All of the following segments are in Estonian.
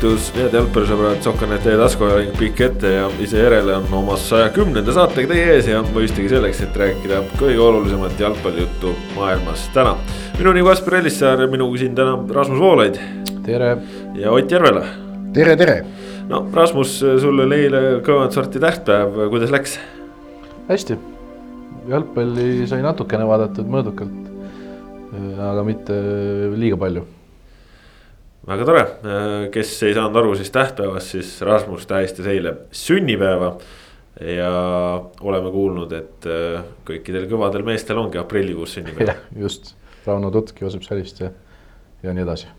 tervitus, head jalgpallisõbrad, Sokkanet teie taskuhääling pikk ette ja ise järele on oma saja kümnenda saatega teie ees ja mõistagi selleks, et rääkida kõige olulisemat jalgpallijuttu maailmas täna. minu nimi Kaspar Ellissaar ja minuga siin täna Rasmus Voolaid. tere. ja Ott Järvela. tere, tere. no Rasmus, sul oli eile kõvat sorti tähtpäev, kuidas läks? hästi, jalgpalli sai natukene vaadatud mõõdukalt, aga mitte liiga palju väga tore, kes ei saanud aru siis tähtpäevast, siis Rasmus tähistas eile sünnipäeva. ja oleme kuulnud, et äh, kõikidel kõvadel meestel ongi aprillikuus sünnipäev. just, Rauno Tutk, Joosep Salist ja, ja nii edasi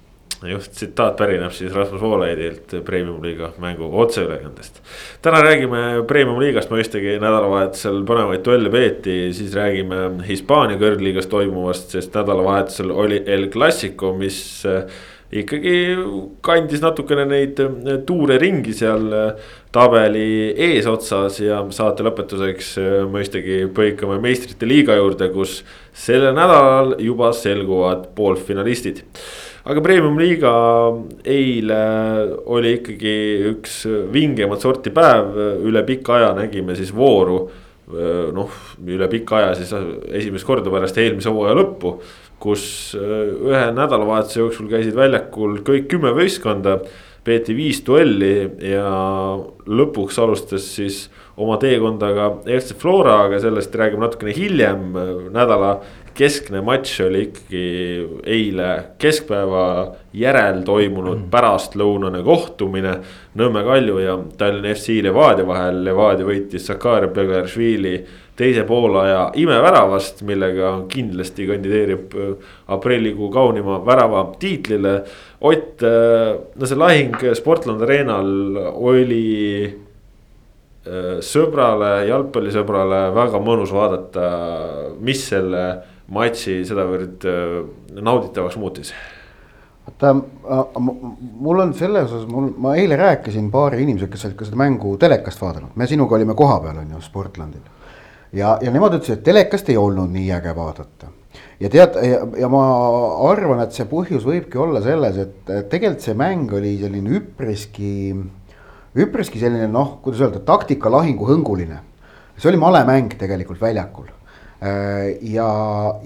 just tsitaat pärineb siis Rasmus Voolaidilt Premium-liiga mängu otseülekandest. täna räägime Premium-liigast, mõistagi nädalavahetusel põnevaid duelle peeti, siis räägime Hispaania kõrgliigas toimuvast, sest nädalavahetusel oli El Clasico, mis äh, ikkagi kandis natukene neid eh, tuure ringi seal eh, tabeli eesotsas ja saate lõpetuseks eh, mõistagi põikame meistrite liiga juurde, kus sellel nädalal juba selguvad poolfinalistid. aga premium-liiga eile oli ikkagi üks vingemat sorti päev, üle pika aja nägime siis vooru noh, üle pika aja siis esimest korda pärast eelmise hooaja lõppu kus äh, ühe nädalavahetuse jooksul käisid väljakul kõik kümme võistkonda. peeti viis duelli ja lõpuks alustas siis oma teekonda ka FC Flora, aga sellest räägime natukene hiljem. nädala keskne matš oli ikkagi eile keskpäeva järel toimunud mm. pärastlõunane kohtumine. Nõmme Kalju ja Tallinna FC Levadia vahel, Levadia võitis Sakari Begaršvili teise poolaja imeväravast, millega kindlasti kandideerib äh, aprillikuu kaunima värava tiitlile. Ott, äh, no see lahing Sportland Arenal oli äh, sõbrale, jalgpallisõbrale väga mõnus vaadata, mis selle matši sedavõrd nauditavaks muutis vaata, mul on selles osas, mul, ma eile rääkisin paari inimesega, kes olid ka seda mängu telekast vaadanud, me sinuga olime kohapeal, on ju, Sportlandil ja, ja nemad ütlesid, et telekast ei olnud nii äge vaadata. ja tead, ja ma arvan, et see põhjus võibki olla selles, et tegelikult see mäng oli selline üpriski, üpriski selline noh, kuidas öelda, taktikalahingu hõnguline. see oli male mäng tegelikult väljakul äh, ja,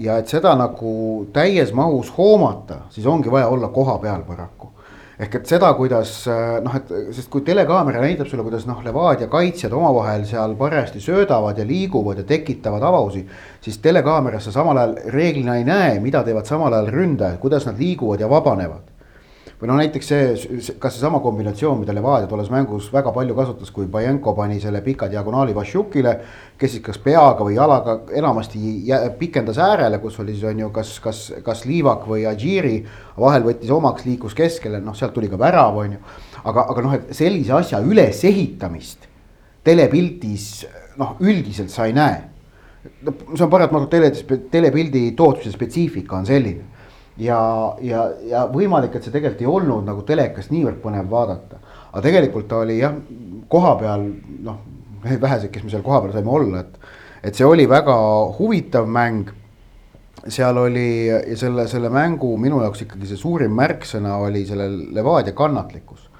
ja et seda nagu täies mahus hoomata, siis ongi vaja olla koha peal paraku ehk et seda, kuidas äh, noh, et sest kui telekaamera näitab sulle, kuidas noh, Levadia kaitsjad omavahel seal parajasti söödavad ja liiguvad ja tekitavad avavusi. siis telekaameras sa samal ajal reeglina ei näe, mida teevad samal ajal ründajad, kuidas nad liiguvad ja vabanevad või noh, näiteks see, kas seesama kombinatsioon, mida Levadia tolles mängus väga palju kasutas, kui Bajenko pani selle pika diagonaali Vassiukile. kes siis kas peaga või jalaga enamasti pikendas äärele, kus oli siis on ju kas, kas, kas Liivak või Adžiri. vahel võttis omaks, liikus keskele, noh sealt tuli ka värav, on ju. aga, aga noh, et sellise asja ülesehitamist telepildis noh, üldiselt sa ei näe. see on paratamatult tele, telepildi tootmise spetsiifika on selline ja, ja, ja võimalik, et see tegelikult ei olnud nagu telekast niivõrd põnev vaadata. aga tegelikult ta oli jah, kohapeal noh, vähesed, kes me seal kohapeal saime olla, et, et see oli väga huvitav mäng. seal oli selle, selle mängu minu jaoks ikkagi see suurim märksõna oli selle Levadia kannatlikkus.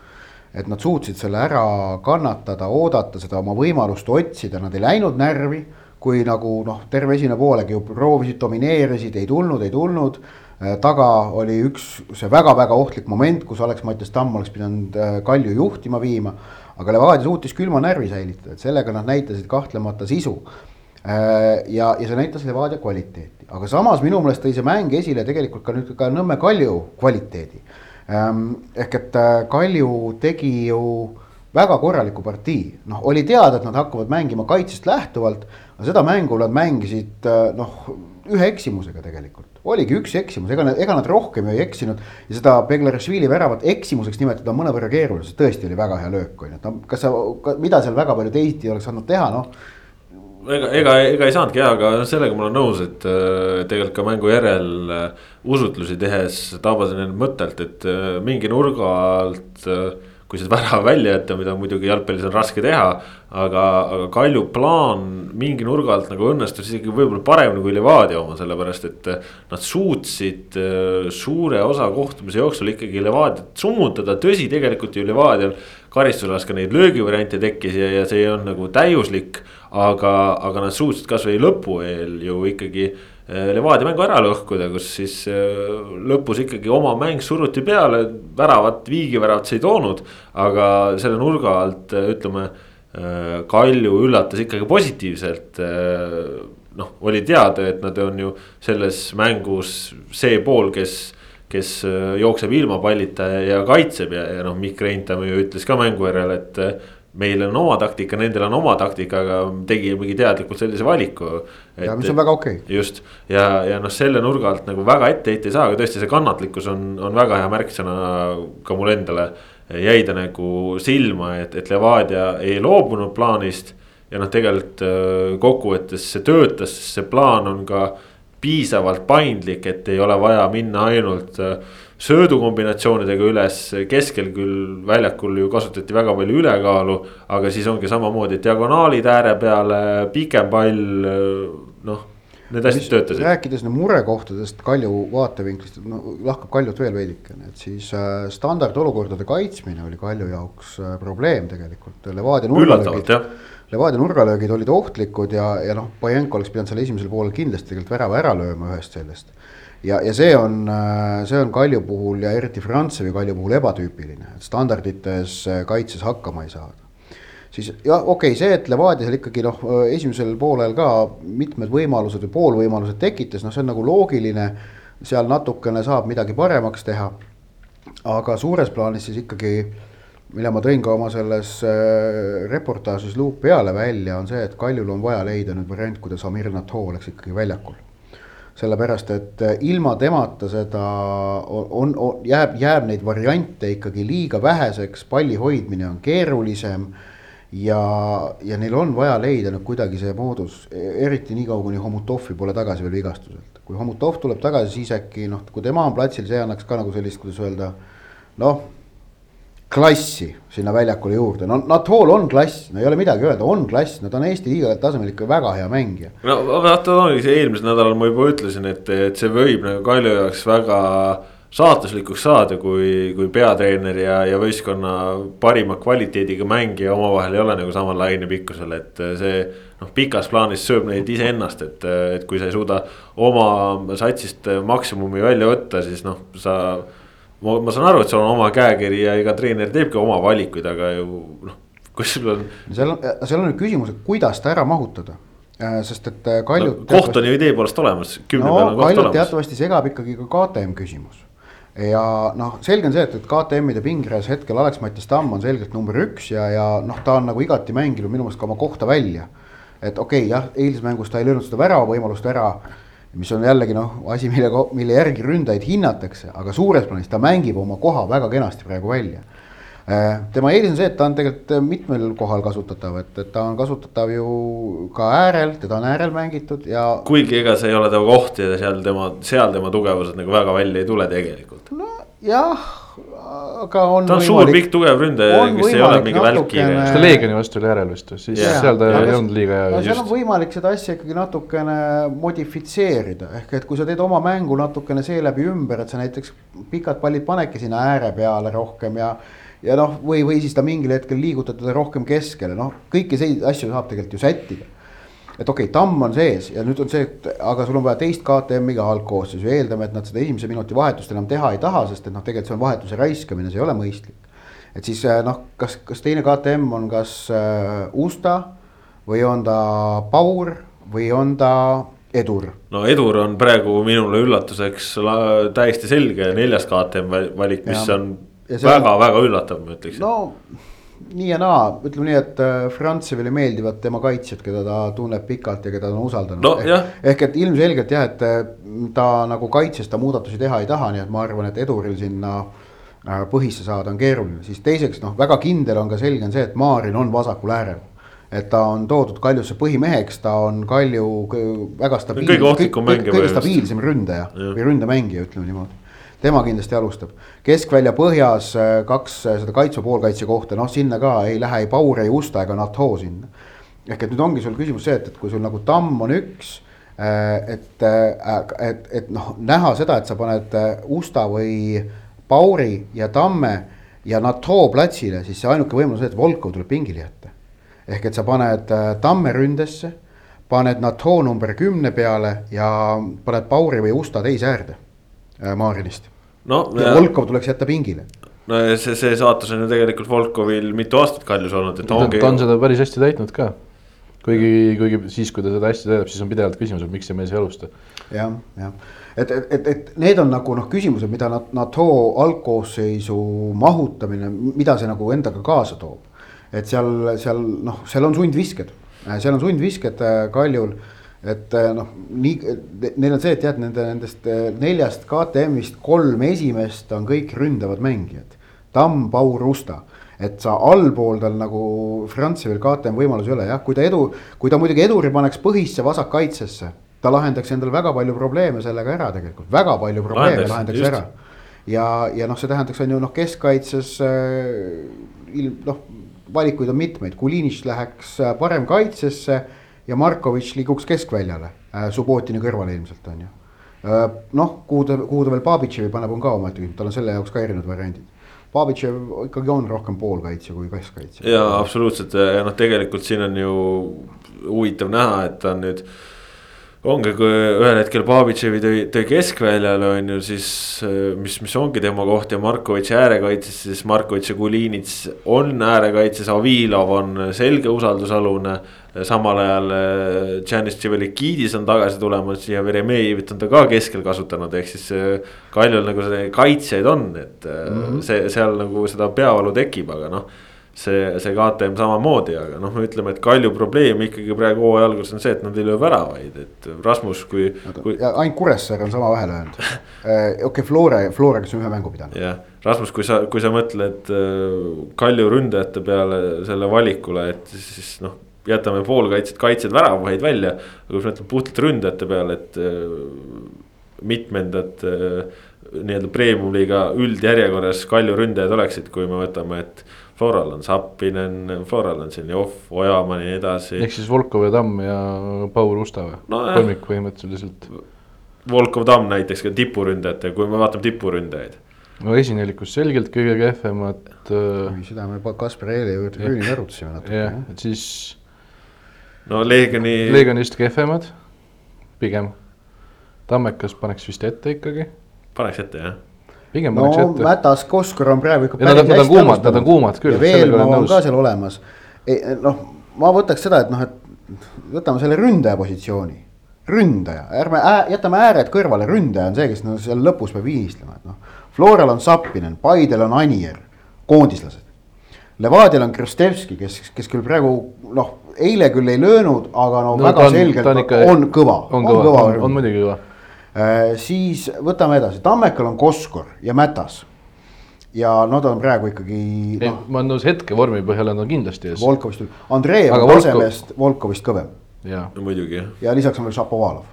et nad suutsid selle ära kannatada, oodata seda oma võimalust otsida, nad ei läinud närvi kui nagu noh, terve esimene poolegi ju proovisid, domineerisid, ei tulnud, ei tulnud Äh, taga oli üks see väga-väga ohtlik moment, kus Alex-Mattias Tamm oleks pidanud äh, Kalju juhtima viima. aga Levadia suutis külma närvi säilitada, et sellega nad näitasid kahtlemata sisu. Äh, ja, ja see näitas Levadia kvaliteeti, aga samas minu meelest tõi see mäng esile tegelikult ka nüüd ka Nõmme Kalju kvaliteedi. Ähm, ehk et Kalju tegi ju väga korraliku partii, noh, oli teada, et nad hakkavad mängima kaitsest lähtuvalt, aga seda mängu nad mängisid noh, ühe eksimusega tegelikult. Oligi üks eksimus, ega nad, ega nad rohkem ei eksinud. ja seda Beglarishvili väravat eksimuseks nimetada on mõnevõrra keeruline, sest tõesti oli väga hea löök, on ju, et no kas sa, mida seal väga palju teisiti oleks andnud teha, noh? Ega, ega, ega ei saanudki jah, aga sellega ma olen nõus, et äh, tegelikult ka mängu järel äh, usutlusi tehes tabasin end mõttelt, et äh, mingi nurga alt kui see värav välja jätta, mida muidugi jalgpallis on raske teha. aga, aga Kalju plaan mingi nurga alt nagu õnnestus isegi võib-olla paremini kui Levadia oma, sellepärast et. Nad suutsid äh, suure osa kohtumise jooksul ikkagi Levadiat summutada, tõsi, tegelikult ju Levadial. karistusalas ka neid löögivariante tekkis ja, ja see olnud nagu täiuslik, aga, aga nad suutsid kasvõi lõpu eel ju ikkagi Levadia mängu ära lõhkuda, kus siis äh, lõpus ikkagi oma mäng suruti peale, väravat, viigiväravat see ei toonud. aga selle nurga alt äh, ütleme, Kalju üllatas ikkagi positiivselt. noh, oli teada, et nad on ju selles mängus see pool, kes, kes jookseb ilma pallita ja kaitseb ja, ja noh, Mikk Reintamäe ju ütles ka mängu järel, et meil on oma taktika, nendel on oma taktika, aga tegimegi teadlikult sellise valiku. ja mis on väga okei okay.. just ja, ja noh, selle nurga alt nagu väga ette heita ei saa, aga tõesti see kannatlikkus on, on väga hea märksõna ka mulle endale. jäi ta nagu silma, et, et Levadia ei loobunud plaanist. ja noh, tegelikult äh, kokkuvõttes see töötas, sest see plaan on ka piisavalt paindlik, et ei ole vaja minna ainult äh, söödukombinatsioonidega üles, keskel küll väljakul ju kasutati väga palju ülekaalu. aga siis ongi samamoodi diagonaalid ääre peale, pikem pall, noh. Need asjad töötasid. rääkides nüüd murekohtadest Kalju vaatevinklist, no lahkab Kaljut veel veidikene, et siis äh, standardolukordade kaitsmine oli Kalju jaoks äh, probleem tegelikult. Levadia nurgalöögid, Levadia nurgalöögid olid ohtlikud ja, ja noh, Pajenko oleks pidanud seal esimesel poolel kindlasti tegelikult värava ära lööma ühest sellest ja, ja see on, äh, see on Kalju puhul ja eriti Frantsevi Kalju puhul ebatüüpiline, et standardites äh, kaitses hakkama ei saada. siis jah, okei okay,, see, et Levadia seal ikkagi noh, äh, esimesel poolel ka mitmed võimalused või poolvõimalused tekitas, noh, see on nagu loogiline. seal natukene saab midagi paremaks teha. aga suures plaanis siis ikkagi, mille ma tõin ka oma selles reportaažis luup peale välja, on see, et Kaljul on vaja leida nüüd variant, kuidas Amir Nato oleks ikkagi väljakul sellepärast et äh, ilma temata seda on, on, jääb, jääb neid variante ikkagi liiga väheseks, palli hoidmine on keerulisem. ja, ja neil on vaja leida nüüd kuidagi see moodus, eriti niikaua, kuni Homutovi pole tagasi veel vigastuselt. kui Homutov tuleb tagasi, siis äkki noh, kui tema on platsil, see annaks ka nagu sellist, kuidas öelda, noh klassi sinna väljakule juurde, no Natol on klass, no ei ole midagi öelda, on klass, no ta on Eesti liiga tasemel ikka väga hea mängija. no vaata, see eelmisel nädalal ma juba ütlesin, et, et see võib nagu Kalju jaoks väga saatuslikuks saada, kui, kui peatreener ja, ja võistkonna parima kvaliteediga mängija omavahel ei ole nagu samal lainepikkusel, et see. noh, pikas plaanis sööb neid iseennast, et, et kui sa ei suuda oma satsist maksimumi välja võtta, siis noh, sa ma, ma saan aru, et sul on oma käekiri ja iga treener teebki oma valikuid, aga ju noh, kus sul on. seal on, seal on nüüd küsimus, et kuidas ta ära mahutada äh, sest et äh, Kaljut no,. koht on ju idee poolest olemas, kümne no, peal on koht Kaljut olemas. teatavasti segab ikkagi ka KTM küsimus. ja noh, selge on see, et, et KTM-ide pingereas hetkel Alex-Mattias Tamm on selgelt number üks ja, ja noh, ta on nagu igati mänginud minu meelest ka oma kohta välja. et okei okay,, jah, eilses mängus ta ei löönud seda värava võimalust ära mis on jällegi noh, asi, mille, mille järgi ründajaid hinnatakse, aga suures plaanis ta mängib oma koha väga kenasti praegu välja. Äh, tema eelis on see, et ta on tegelikult mitmel kohal kasutatav, et, et ta on kasutatav ju ka äärel, teda on äärel mängitud ja. kuigi ega see ei ole tema koht ja seal tema, seal tema tugevused nagu väga välja ei tule tegelikult. nojah aga on. ta on võimalik, suur, pikk, tugev ründaja, kes ei ole mingi välkkiir. kas ta Leegioni vastu oli järel vist, siis yeah. seal ta ja, ei olnud liiga hea. seal on võimalik seda asja ikkagi natukene modifitseerida, ehk et kui sa teed oma mängu natukene seeläbi ümber, et sa näiteks pikad pallid panedki sinna ääre peale rohkem ja. ja noh, või, või siis ta mingil hetkel liigutad teda rohkem keskele, noh, kõiki selliseid asju saab tegelikult ju sättida et okei okay,, tamm on sees ja nüüd on see, et aga sul on vaja teist KTM-i ka algkoosseisu, eeldame, et nad seda esimese minuti vahetust enam teha ei taha, sest et noh, tegelikult see on vahetuse raiskamine, see ei ole mõistlik. et siis äh, noh, kas, kas teine KTM on kas äh, Usta või on ta Paur või on ta Edur? no Edur on praegu minule üllatuseks täiesti selge neljas KTM valik, mis ja, on väga-väga üllatav, ma ütleksin. no nii ja naa, ütleme nii, et äh, Frantsevile meeldivad tema kaitsjad, keda ta tunneb pikalt ja keda ta on usaldanud. No,. ehk, ehk et ilmselgelt jah, et äh, ta nagu kaitses ta muudatusi teha ei taha, nii et ma arvan, et Eduril sinna äh, põhisse saada on keeruline, siis teiseks noh, väga kindel on ka selge on see, et Maarin on vasakul äärel. Et ta on toodud Kaljusse põhimeheks, ta on Kalju väga stabiilne, kõige, kõige, kõige stabiilsem ründaja ja. või ründemängija, ütleme niimoodi tema kindlasti alustab. keskvälja põhjas äh, kaks äh, seda kaitsva poolkaitse kohta, noh sinna ka ei lähe ei Paur, ei Usta ega Nato sinna. ehk et nüüd ongi sul küsimus see, et, et kui sul nagu tamm on üks, et, et, et noh, näha seda, et sa paned Usta või Pauri ja Tamme ja NATO platsile, siis see ainuke võimalus on see, et Volkov tuleb pingile jätta. ehk et sa paned Tamme ründesse paned NATO number kümne peale ja paned Pauri või Usta teise äärde äh, Maarinist no,. ja Volkov tuleks jätta pingile. no ja see, see saatus on ju tegelikult Volkovil mitu aastat kaljus olnud, et ongi. ta on seda päris hästi täitnud ka. kuigi, kuigi siis, kui ta seda hästi täidab, siis on pidevalt küsimus, et miks see mees ei alusta ja,. jah, jah, et, et, et, et need on nagu noh, küsimused, mida NATO algkoosseisu mahutamine, mida see nagu endaga kaasa toob. et seal, seal noh, seal on sundvisked Äh, seal on sundvisked äh, Kaljul, et äh, noh, nii, neil on see, et tead nende nendest neljast KTM-ist kolm esimest on kõik ründavad mängijad. Tamm, Paur, Rusta, et sa allpool tal nagu Frantsevil KTM võimalusi ei ole jah, kui ta edu, kui ta muidugi eduri paneks põhisse vasakkaitsesse, ta lahendaks endale väga palju probleeme sellega ära tegelikult, väga palju probleeme lahendaks, lahendaks ära. ja, ja noh, see tähendaks, on ju noh, keskkaitses äh, noh valikuid on mitmeid, Kulinitš läheks äh, parem kaitsesse ja Markovitš liiguks keskväljale äh, Subbotini kõrvale ilmselt on ju. Äh, noh, kuhu ta, kuhu ta veel Babitševi paneb, on ka omaette küsimus, tal on selle jaoks ka erinevad variandid. Babitšev ikkagi on rohkem poolkaitsja kui keskkaitsja. jaa, absoluutselt ja noh, tegelikult siin on ju huvitav näha, et ta on nüüd ongi, kui ühel hetkel Babitševi tõi, tõi keskväljale on ju siis, mis, mis ongi tema koht ja Markovitš äärekaitses, siis Markovitš ja Kulinits on äärekaitses, Avilov on selge usaldusalune. Samal ajal Janis Tšivelikidis on tagasi tulemas ja Veremejevit on ta ka keskel kasutanud, ehk siis. Kaljul nagu kaitsjaid on, et mm -hmm. see seal nagu seda peavalu tekib, aga noh see, see KTM samamoodi, aga noh, me ütleme, et Kalju probleem ikkagi praegu hooaja alguses on see, et nad ei löö väravaid, et Rasmus, kui, kui.... ainult Kuressaare on sama vähe löönud okei okay,, Flora, Flora, kes on ühe mängu pidanud. jah, Rasmus, kui sa, kui sa mõtled äh, Kalju ründajate peale selle valikule, et siis noh jätame poolkaitsjad, kaitsjad, väravaid välja. aga kui me mõtleme puhtalt ründajate peale, et äh, mitmendad äh, nii-öelda premium-liiga üldjärjekorras Kalju ründajad oleksid, kui me võtame, et Floral on Zappinen, Floral on Zenjov, Ojamaa ja nii edasi. ehk siis Volkov ja Tamm ja Paul Usta või no,? kolmik põhimõtteliselt. Volkov, Tamm näiteks ka tipuründajate, kui me vaatame tipuründajaid. no esinelikus selgelt kõige kehvemad äh.... seda me Kaspar Eeli juurde küünil arutasime natuke. jah, et siis. No Leegioni. Leegionist kehvemad, pigem. Tammekas paneks vist ette ikkagi. paneks ette jah pigem no, paneks ette. Mätas, Koskor on praegu ikka. Nad, nad on kuumad, nad on kuumad küll. ja Veelmaa on ka seal olemas. noh, ma võtaks seda, et noh, et võtame selle ründaja positsiooni. ründaja, ärme ää, jätame ääred kõrvale, ründaja on see, kes no seal lõpus peab viimistlema, et noh. Floral on Zappinen, Paidel on Anier, koondislased. Levadial on Kristevski, kes, kes küll praegu noh, eile küll ei löönud, aga no, no väga on, selgelt on, ikka, on kõva. on kõva, on, on muidugi kõva Äh, siis võtame edasi, Tammekal on Koskor ja Mätas. ja no ta on praegu ikkagi no,. ma olen nõus hetke vormi põhjal on ta kindlasti ees. Volkovist, Andreev on tasemest Volkov... Volkovist kõvem. no muidugi jah. ja lisaks on veel Šapovalov.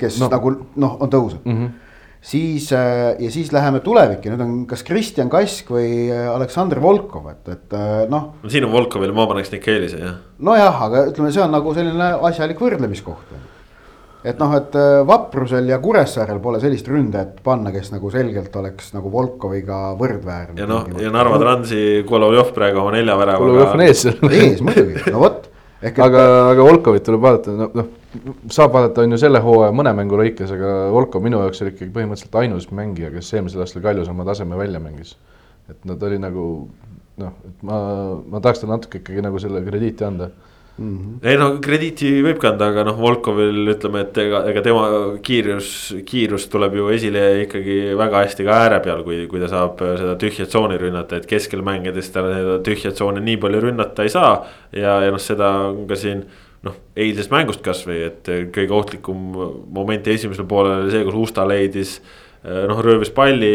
kes no. nagu noh, on tõusnud mm. -hmm siis äh, ja siis läheme tulevikku, nüüd on kas Kristjan Kask või äh, Aleksandr Volkov, et, et noh. no siin on Volkovil, ma paneks Nikelise jah. nojah, aga ütleme, see on nagu selline asjalik võrdlemiskoht et noh, et äh, Vaprusel ja Kuressaarel pole sellist ründajat panna, kes nagu selgelt oleks nagu Volkoviga võrdväärne. ja noh, ja Narva Transi Kolovjov praegu oma nelja väravaga. Kolovjov on ees seal. ees muidugi, no vot. Et... aga, aga Volkovit tuleb vaadata, noh, noh, saab vaadata on ju selle hooaja mõne mängu lõikes, aga Volkov minu jaoks oli ikkagi põhimõtteliselt ainus mängija, kes eelmisel aastal Kaljus oma taseme välja mängis. et no ta oli nagu noh, et ma, ma tahaks talle natuke ikkagi nagu selle krediiti anda Mm -hmm. ei no krediiti võib kanda, aga noh, Volkovil ütleme, et ega, ega tema kiirus, kiirus tuleb ju esile ikkagi väga hästi ka ääre peal, kui, kui ta saab seda tühja tsooni rünnata, et keskel mängides ta seda tühja tsooni nii palju rünnata ei saa. ja, ja noh, seda on ka siin noh, eilsest mängust kasvõi, et kõige ohtlikum moment esimesel poolel oli see, kus Usta leidis noh, röövis palli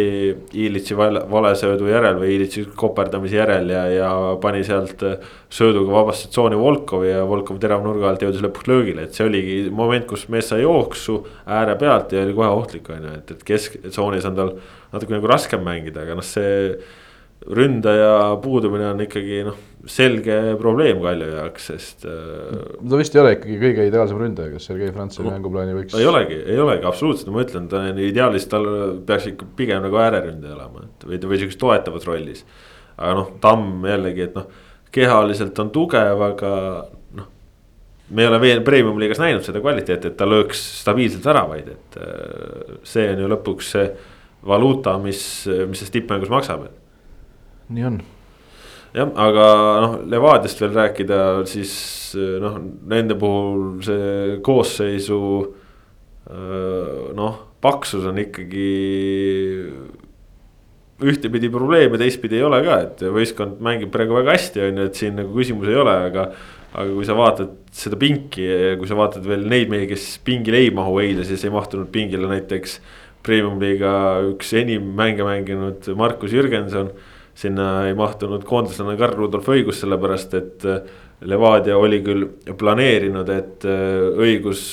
Ilitši vale, valesöödu järel või Ilitši koperdamise järel ja, ja pani sealt sööduga vabastatud tsooni Volkovi ja Volkov teravnurga alt jõudis lõpuks löögile, et see oligi moment, kus mees sai jooksu ääre pealt ja oli kohe ohtlik, on ju, et, et kesktsoonis on tal natuke nagu raskem mängida, aga noh, see ründaja puudumine on ikkagi noh, selge probleem Kalju jaoks, sest. Äh, ta vist ei ole ikkagi kõige ideaalsem ründaja, kes Sergei Frantsoni mänguplaani võiks. ei olegi, ei olegi absoluutselt, ma ütlen, ta on ideaalis, tal peaks ikka pigem nagu ääreründaja olema, et või, või sihukeses toetavas rollis. aga noh, Tamm jällegi, et noh, kehaliselt on tugev, aga noh. me ei ole veel premium liigas näinud seda kvaliteeti, et ta lööks stabiilselt väravaid, et äh, see on ju lõpuks see valuuta, mis, mis selles tippmängus maksab nii on. jah, aga noh, Levadiast veel rääkida, siis noh, nende puhul see koosseisu noh, paksus on ikkagi ühtepidi probleem ja teistpidi ei ole ka, et võistkond mängib praegu väga hästi, on ju, et siin nagu küsimusi ei ole, aga. aga kui sa vaatad seda pinki ja kui sa vaatad veel neid mehi, kes pingile ei mahu eile, siis ei mahtunud pingile näiteks. Premium-liiga üks enim mänge mänginud Markus Jürgenson sinna ei mahtunud koondislane Karl Rudolf Õigus, sellepärast et äh, Levadia oli küll planeerinud, et äh, õigus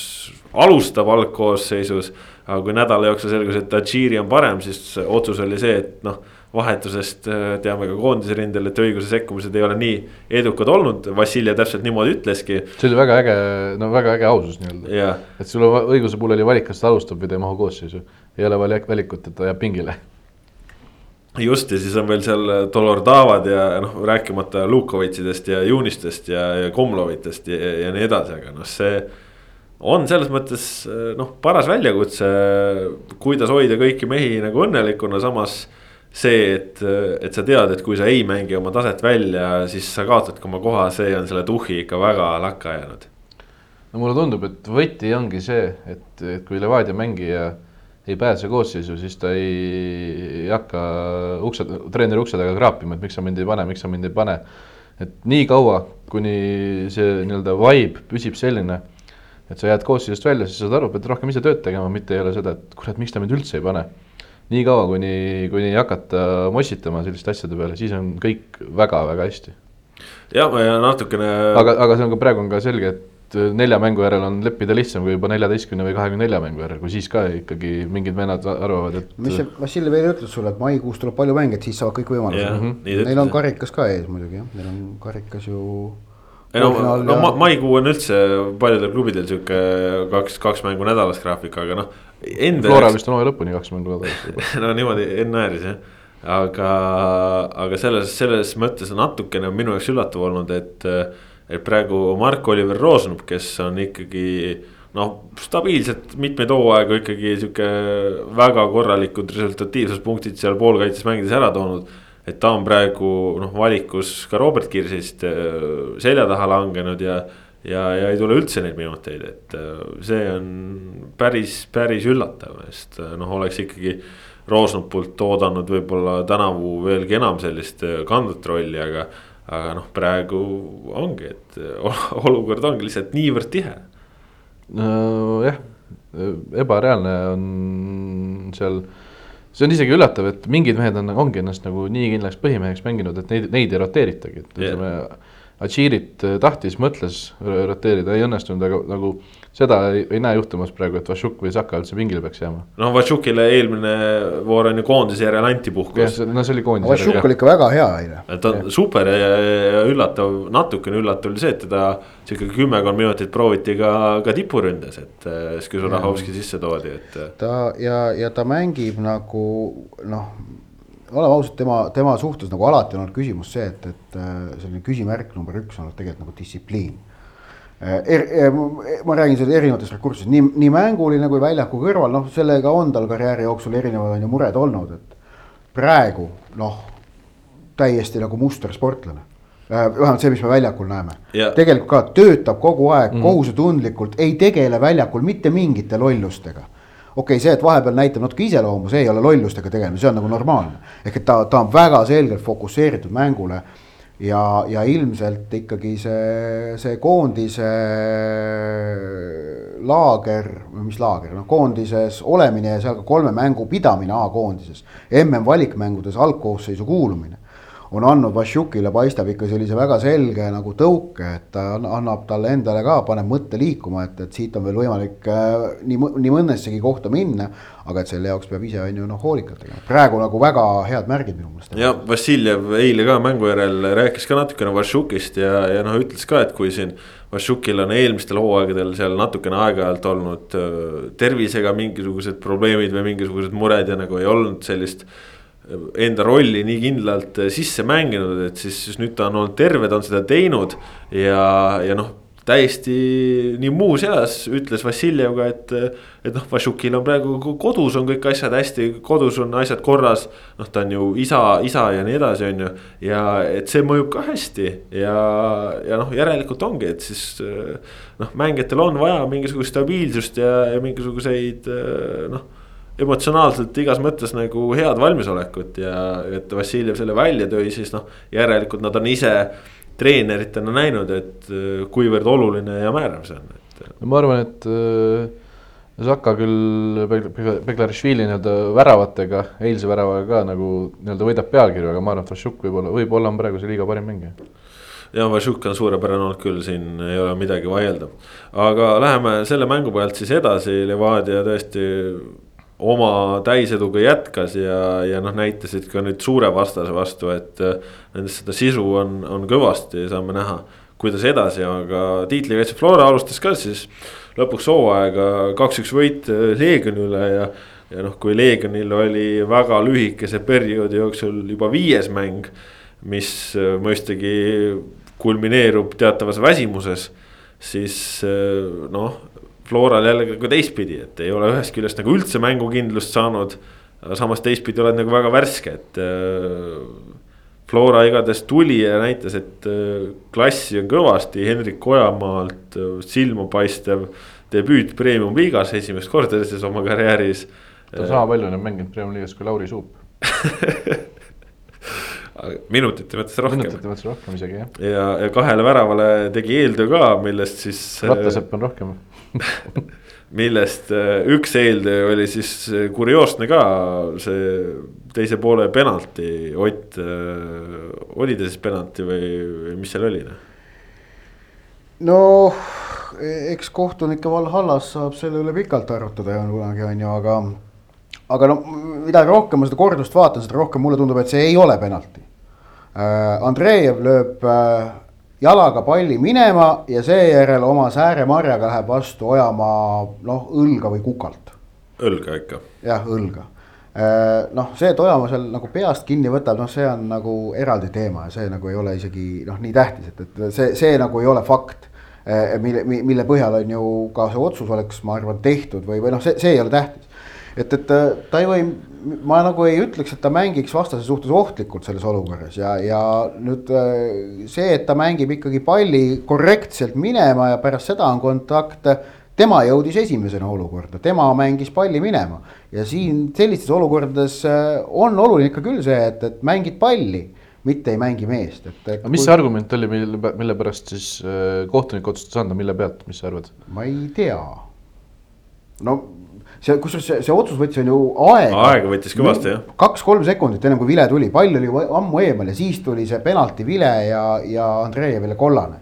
alustab algkoosseisus. aga kui nädala jooksul selgus, et Tadžiri on parem, siis otsus oli see, et noh vahetusest äh, teame ka koondise rindel, et õiguse sekkumised ei ole nii edukad olnud, Vassiljev täpselt niimoodi ütleski. see oli väga äge, no väga äge ausus nii-öelda. et sul õiguse puhul oli valik, kas ta alustab või ta ei mahu koosseisu. ei ole valikut, et ta jääb pingile just ja siis on veel seal Dolordavad ja noh, rääkimata Lukovitsidest ja Juunistest ja, ja Komlovitest ja, ja nii edasi, aga noh, see. on selles mõttes noh, paras väljakutse, kuidas hoida kõiki mehi nagu õnnelikuna, samas. see, et, et sa tead, et kui sa ei mängi oma taset välja, siis sa kaotad ka oma koha, see on selle tuhhi ikka väga lakka jäänud. no mulle tundub, et võti ongi see, et, et kui Levadia mängija ei pääse koosseisu, siis ta ei, ei hakka ukse, treeneri ukse taga kraapima, et miks sa mind ei pane, miks sa mind ei pane. et nii kaua, kuni see nii-öelda vibe püsib selline, et sa jääd koosseisust välja, siis saad aru, pead rohkem ise tööd tegema, mitte ei ole seda, et kurat, miks ta mind üldse ei pane. nii kaua, kuni, kuni ei hakata mossitama selliste asjade peale, siis on kõik väga-väga hästi. jah, ja natukene. aga, aga see on ka praegu on ka selge, et nelja mängu järel on leppida lihtsam kui juba neljateistkümne või kahekümne nelja mängu järel, kui siis ka ikkagi mingid vennad arvavad, et. mis see Vassiljev eile ütles sulle, et maikuus tuleb palju mänge, et siis saavad kõik võimalused yeah,. Mm -hmm. Neil on karikas ka ees muidugi jah, neil on karikas ju. ei no, no ja... ma, maikuu on üldse paljudel klubidel sihuke kaks, kaks mängu nädalas graafik, aga noh. Flora vist on hooaja lõpuni kaks mängu nädalas no niimoodi ennääris jah aga, aga selles, selles mõttes natukene on minu jaoks üllatav olnud, et et praegu Mark-Oliver Roosnup, kes on ikkagi noh, stabiilselt mitmeid hooaegu ikkagi sihuke väga korralikud resultatiivsuspunktid seal poolkaitses mängides ära toonud. et ta on praegu noh, valikus ka Robert Kirsist äh, selja taha langenud ja, ja, ja ei tule üldse neid minuteid, et äh, see on päris, päris üllatav, sest äh, noh, oleks ikkagi. Roosnupult oodanud võib-olla tänavu veelgi enam sellist kandvat rolli, aga aga noh, praegu ongi, et olukord ongi lihtsalt niivõrd tihe. nojah, ebareaalne on seal, see on isegi üllatav, et mingid mehed on, ongi ennast nagu nii kindlaks põhimeheks mänginud, et neid, neid ei roteeritagi, et ütleme yeah Achirit äh, tahtis, mõtles roteerida, ei õnnestunud, aga nagu seda ei, ei näe juhtumas praegu, et Vašuk või Saka üldse pingile peaks jääma. no Vašukile eelmine voor on ju koondise järel anti puhkus. no see oli koondise järel. Vašuk oli ikka väga hea eile. ta on super ja, ja üllatav, natukene üllatav oli see, et teda sihuke kümmekond minutit prooviti ka, ka tipuründes, et äh, Sküzurahovski sisse toodi, et. Äh. ta ja, ja ta mängib nagu noh oleme ausad, tema, tema suhtes nagu alati on olnud küsimus see, et, et äh, selline küsimärk number üks on olnud tegelikult nagu distsipliin äh, er,. Er, ma räägin seda erinevatest rakurssidest, nii, nii mänguline kui väljaku kõrval, noh, sellega on tal karjääri jooksul erinevad on ju mured olnud, et praegu noh, täiesti nagu mustersportlane äh, vähemalt see, mis me väljakul näeme yeah., tegelikult ka töötab kogu aeg mm. kohusetundlikult, ei tegele väljakul mitte mingite lollustega okei okay,, see, et vahepeal näitab natuke iseloomu, see ei ole lollustega tegemine, see on nagu normaalne. ehk et ta, ta on väga selgelt fokusseeritud mängule. ja, ja ilmselt ikkagi see, see koondise laager, mis laager, noh koondises olemine ja seal ka kolme mängu pidamine A-koondises. MM-valikmängudes algkoosseisu kuulumine on andnud Vassiukile, paistab ikka sellise väga selge nagu tõuke, et ta annab talle endale ka, paneb mõtte liikuma, et, et siit on veel võimalik äh, nii, nii mõnessegi kohta minna. aga et selle jaoks peab ise on ju noh hoolikalt tegema, praegu nagu väga head märgid minu meelest. ja Vassiljev eile ka mängu järel rääkis ka natukene Vassiukist ja, ja noh, ütles ka, et kui siin. Vassiukil on eelmistel hooaegadel seal natukene aeg-ajalt olnud äh, tervisega mingisugused probleemid või mingisugused mured ja nagu ei olnud sellist enda rolli nii kindlalt eh, sisse mänginud, et siis, siis nüüd ta on olnud terve, ta on seda teinud ja, ja noh täiesti nii muuseas ütles Vassiljev ka, et, et noh, Vašukil on praegu kodus on kõik asjad hästi, kodus on asjad korras. noh, ta on ju isa, isa ja nii edasi, on ju, ja et see mõjub ka hästi ja, ja noh, järelikult ongi, et siis noh, mängijatel on vaja mingisugust stabiilsust ja, ja mingisuguseid noh emotsionaalselt igas mõttes nagu head valmisolekut ja et Vassiljev selle välja tõi, siis noh, järelikult nad on ise treeneritena näinud, et äh, kuivõrd oluline ja määrav see on, et. Äh. ma arvan, et äh, Zaka küll Beglarišvili nii-öelda väravatega, eilse väravaga ka nagu nii-öelda võidab pealkirju, aga ma arvan, et Vašuk võib-olla, võib-olla on praegu see liiga parim mängija ja Vašuk on suurepärane olnud küll, siin ei ole midagi vaielda. aga läheme selle mängu pealt siis edasi, Levadia tõesti oma täiseduga jätkas ja, ja noh, näitasid ka nüüd suure vastase vastu, et äh, nendest seda sisu on, on kõvasti, saame näha, kuidas edasi, aga tiitlikaitse Flora alustas ka siis lõpuks hooaega kaks-üks võit äh, Leegioni üle ja. ja noh, kui Leegionil oli väga lühikese perioodi jooksul juba viies mäng, mis äh, mõistagi kulmineerub teatavas väsimuses siis noh, Floral jällegi ka teistpidi, et ei ole ühest küljest nagu üldse mängukindlust saanud. aga samas teistpidi oled nagu väga värske, et äh, Flora igatahes tuli ja näitas, et äh, klassi on kõvasti, Hendrik Ojamaalt äh, silmapaistev debüüt premium-liigas esimest korda selles oma karjääris. ta on sama palju nüüd mänginud premium-liigas kui Lauri Suup minutite mõttes rohkem. minutite mõttes rohkem isegi jah. ja, ja kahele väravale tegi eeltöö ka, millest siis. rattasepp on rohkem millest äh, üks eeltöö oli siis äh, kurioosne ka, see teise poole penalti, Ott, äh, oli ta siis penalti või, või mis seal oli? Noh? no eks kohtunike Valhallas saab selle üle pikalt arutada ja kunagi on ju, aga. aga no mida rohkem ma seda kordust vaatan, seda rohkem mulle tundub, et see ei ole penalti. Andreev lööb jalaga palli minema ja seejärel oma sääremarjaga läheb vastu Ojamaa noh, õlga või kukalt. õlga ikka. jah, õlga. Äh, noh, see, et Ojamaa seal nagu peast kinni võtab, noh, see on nagu eraldi teema ja see nagu ei ole isegi noh, nii tähtis, et, et see, see nagu ei ole fakt. Äh, mille, mille põhjal on ju ka see otsus oleks, ma arvan, tehtud või, või noh, see, see ei ole tähtis. Et, et ta ei või ma nagu ei ütleks, et ta mängiks vastase suhtes ohtlikult selles olukorras ja, ja nüüd äh, see, et ta mängib ikkagi palli korrektselt minema ja pärast seda on kontakt. tema jõudis esimesena olukorda, tema mängis palli minema ja siin sellistes olukordades äh, on oluline ikka küll see, et, et mängid palli mitte ei mängi meest, et, et. aga mis kui... see argument oli, mille, mille pärast siis äh, kohtunik otsustas anda, mille pealt, mis sa arvad? ma ei tea. no see, kusjuures see, see otsus võttis on ju aega. aega võttis kõvasti jah. kaks-kolm sekundit ennem kui vile tuli, pall oli ammu eemal ja siis tuli see penalti vile ja, ja Andreevile kollane.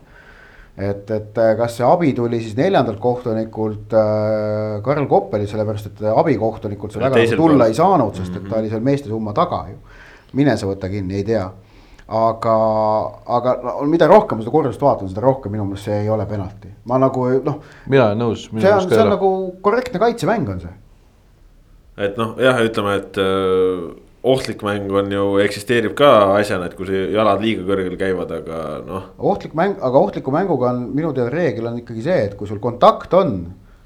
et, et äh, kas see abi tuli siis neljandalt kohtunikult äh, Karl Koppelilt, sellepärast et abikohtunikult see väga tulla pool. ei saanud, sest et ta mhm. oli seal meeste summa taga ju. mine sa võta kinni, ei tea aga, aga no, mida rohkem ma seda kordust vaatan, seda rohkem minu meelest see ei ole penalti, ma nagu noh. mina olen nõus. see on, see on nagu korrektne kaitsemäng on see. et noh, jah, ütleme, et öö, äh, ohtlik mäng on ju, eksisteerib ka asjana, et kui see jalad liiga kõrgel käivad, aga noh. ohtlik mäng, aga ohtliku mänguga on minu teada reegel on ikkagi see, et kui sul kontakt on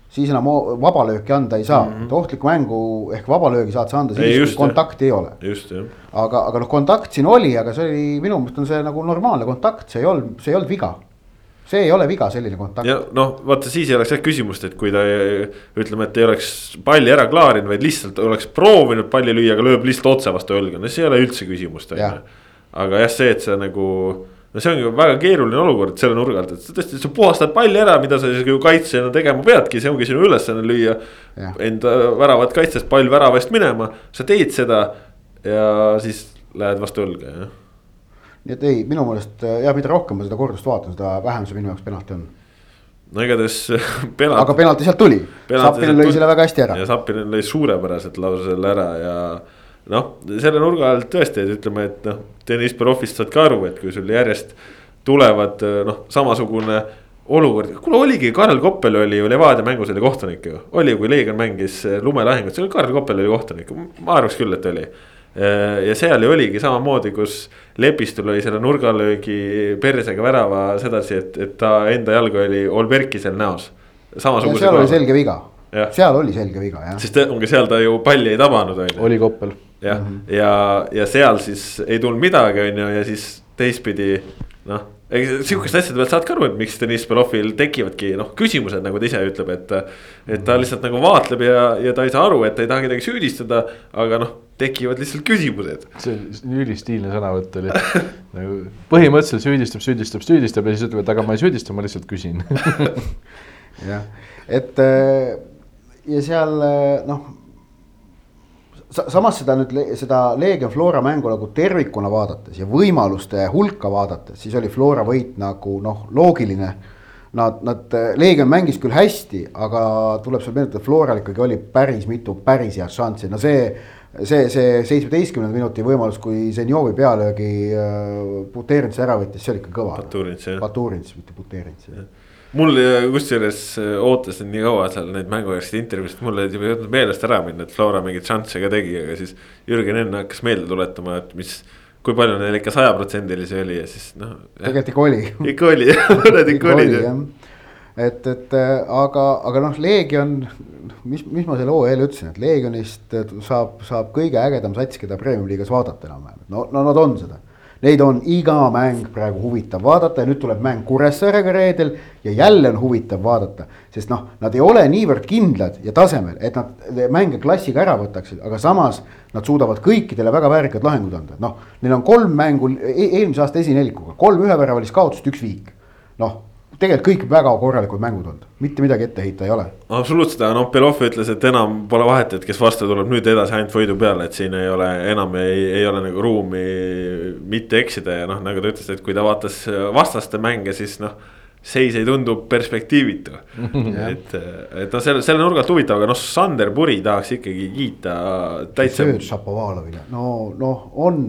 siis enam vabalööki anda ei saa mm, -hmm. et ohtlikku mängu ehk vabalöögi saad sa anda siis, kui kontakti ei ole. aga, aga noh, kontakt siin oli, aga see oli minu meelest on see nagu normaalne kontakt, see ei olnud, see ei olnud viga. see ei ole viga, selline kontakt. ja noh, vaata siis ei oleks jah küsimust, et kui ta ütleme, et ei oleks palli ära klaarinud, vaid lihtsalt oleks proovinud palli lüüa, aga lööb lihtsalt otse vastu õlga, no see ei ole üldse küsimust on ju. aga jah, see, et sa nagu no see ongi väga keeruline olukord selle nurga alt, et sa tõesti, sa puhastad palli ära, mida sa siis ju kaitsjana tegema peadki, see ongi sinu ülesanne lüüa. Enda väravat kaitstes pall väravast minema, sa teed seda ja siis lähed vastu õlga, jah. nii et ei, minu meelest ja mida rohkem ma seda kordust vaatan, seda vähem see minu jaoks penalti on. no igatahes penalt.... aga penalti sealt tuli, Sapinen lõi selle väga hästi ära. ja Sapinen lõi suurepäraselt lausa selle ära ja noh, selle nurga alt tõesti, et ütleme, et noh, Deniss Berovist saad ka aru, et kui sul järjest tulevad noh, samasugune olukord, kuule oligi, Karel Koppel oli ju Levadia mängus oli kohtunik ju, oli, kui Leegion mängis lumelahingut, see oli Karel Koppel oli kohtunik, ma arvaks küll, et oli. ja seal ju oligi samamoodi, kus Lepistu lõi selle nurgalöögi persega värava sedasi, et, et ta enda jalga oli Olberkisel näos. seal oli selge viga, seal oli selge viga jah. sest ongi seal ta ju palli ei tabanud on ju. oli Koppel jah mm, -hmm. ja, ja seal siis ei tulnud midagi, on ju, ja siis teistpidi noh ega sihukeste asjade pealt saad ka aru, et miks Deniss Belovil tekivadki noh, küsimused, nagu ta ise ütleb, et. et ta lihtsalt nagu vaatleb ja, ja ta ei saa aru, et ta ei taha kedagi süüdistada, aga noh, tekivad lihtsalt küsimused. see on ülistiilne sõnavõtt oli nagu põhimõtteliselt süüdistab, süüdistab, süüdistab ja siis ütleb, et aga ma ei süüdista, ma lihtsalt küsin jah, et ja seal noh samas seda nüüd, seda Leegion Flora mängu nagu tervikuna vaadates ja võimaluste hulka vaadates, siis oli Flora võit nagu noh, loogiline. Nad, nad, Leegion mängis küll hästi, aga tuleb seal meenutada, Floral ikkagi oli päris mitu päris head šanssi, no see. see, see seitsmeteistkümnenda minuti võimalus, kui Zenjovi pealöögi äh, Buterins ära võttis, see oli ikka kõva. Baturins jah. Baturins, mitte Buterins jah mul kusjuures äh, ootasin nii kaua seal neid mängujärgseid intervjuusid, mul olid juba jõudnud meelest ära minna, et Flora mingeid šansse ka tegi, aga siis. Jürgen enne hakkas meelde tuletama, et mis, kui palju neil ikka sajaprotsendilisi oli ja siis noh. tegelikult ikka oli. ikka oli jah, mõned ikka olid jah. et, et äh, aga, aga noh, Leegion, mis, mis ma selle hoo eel ütlesin, et Leegionist saab, saab kõige ägedam sats, keda Premium liigas vaadata enam-vähem, no, no nad on seda Neid on iga mäng praegu huvitav vaadata ja nüüd tuleb mäng Kuressaarega reedel ja jälle on huvitav vaadata. sest noh, nad ei ole niivõrd kindlad ja tasemel, et nad mänge klassiga ära võtaksid, aga samas nad suudavad kõikidele väga väärikad lahingud anda, noh. Neil on kolm mängu e eelmise aasta esinelikuga, kolm üheväravalist kaotust, üks viik. noh, tegelikult kõik väga korralikud mängud olnud, mitte midagi ette heita ei ole. absoluutselt, aga noh, Belov ütles, et enam pole vahet, et kes vastu tuleb nüüd edasi ainult võidu peale, et siin ei ole enam ei, ei ole nagu ruumi mitte eksida ja noh, nagu ta ütles, et kui ta vaatas vastaste mänge, siis noh seis ei tundu perspektiivitu et, et noh, selle, selle nurga alt huvitav, aga noh, Sander Puri tahaks ikkagi kiita täitsa. sööd Šapovalovile, no noh, on,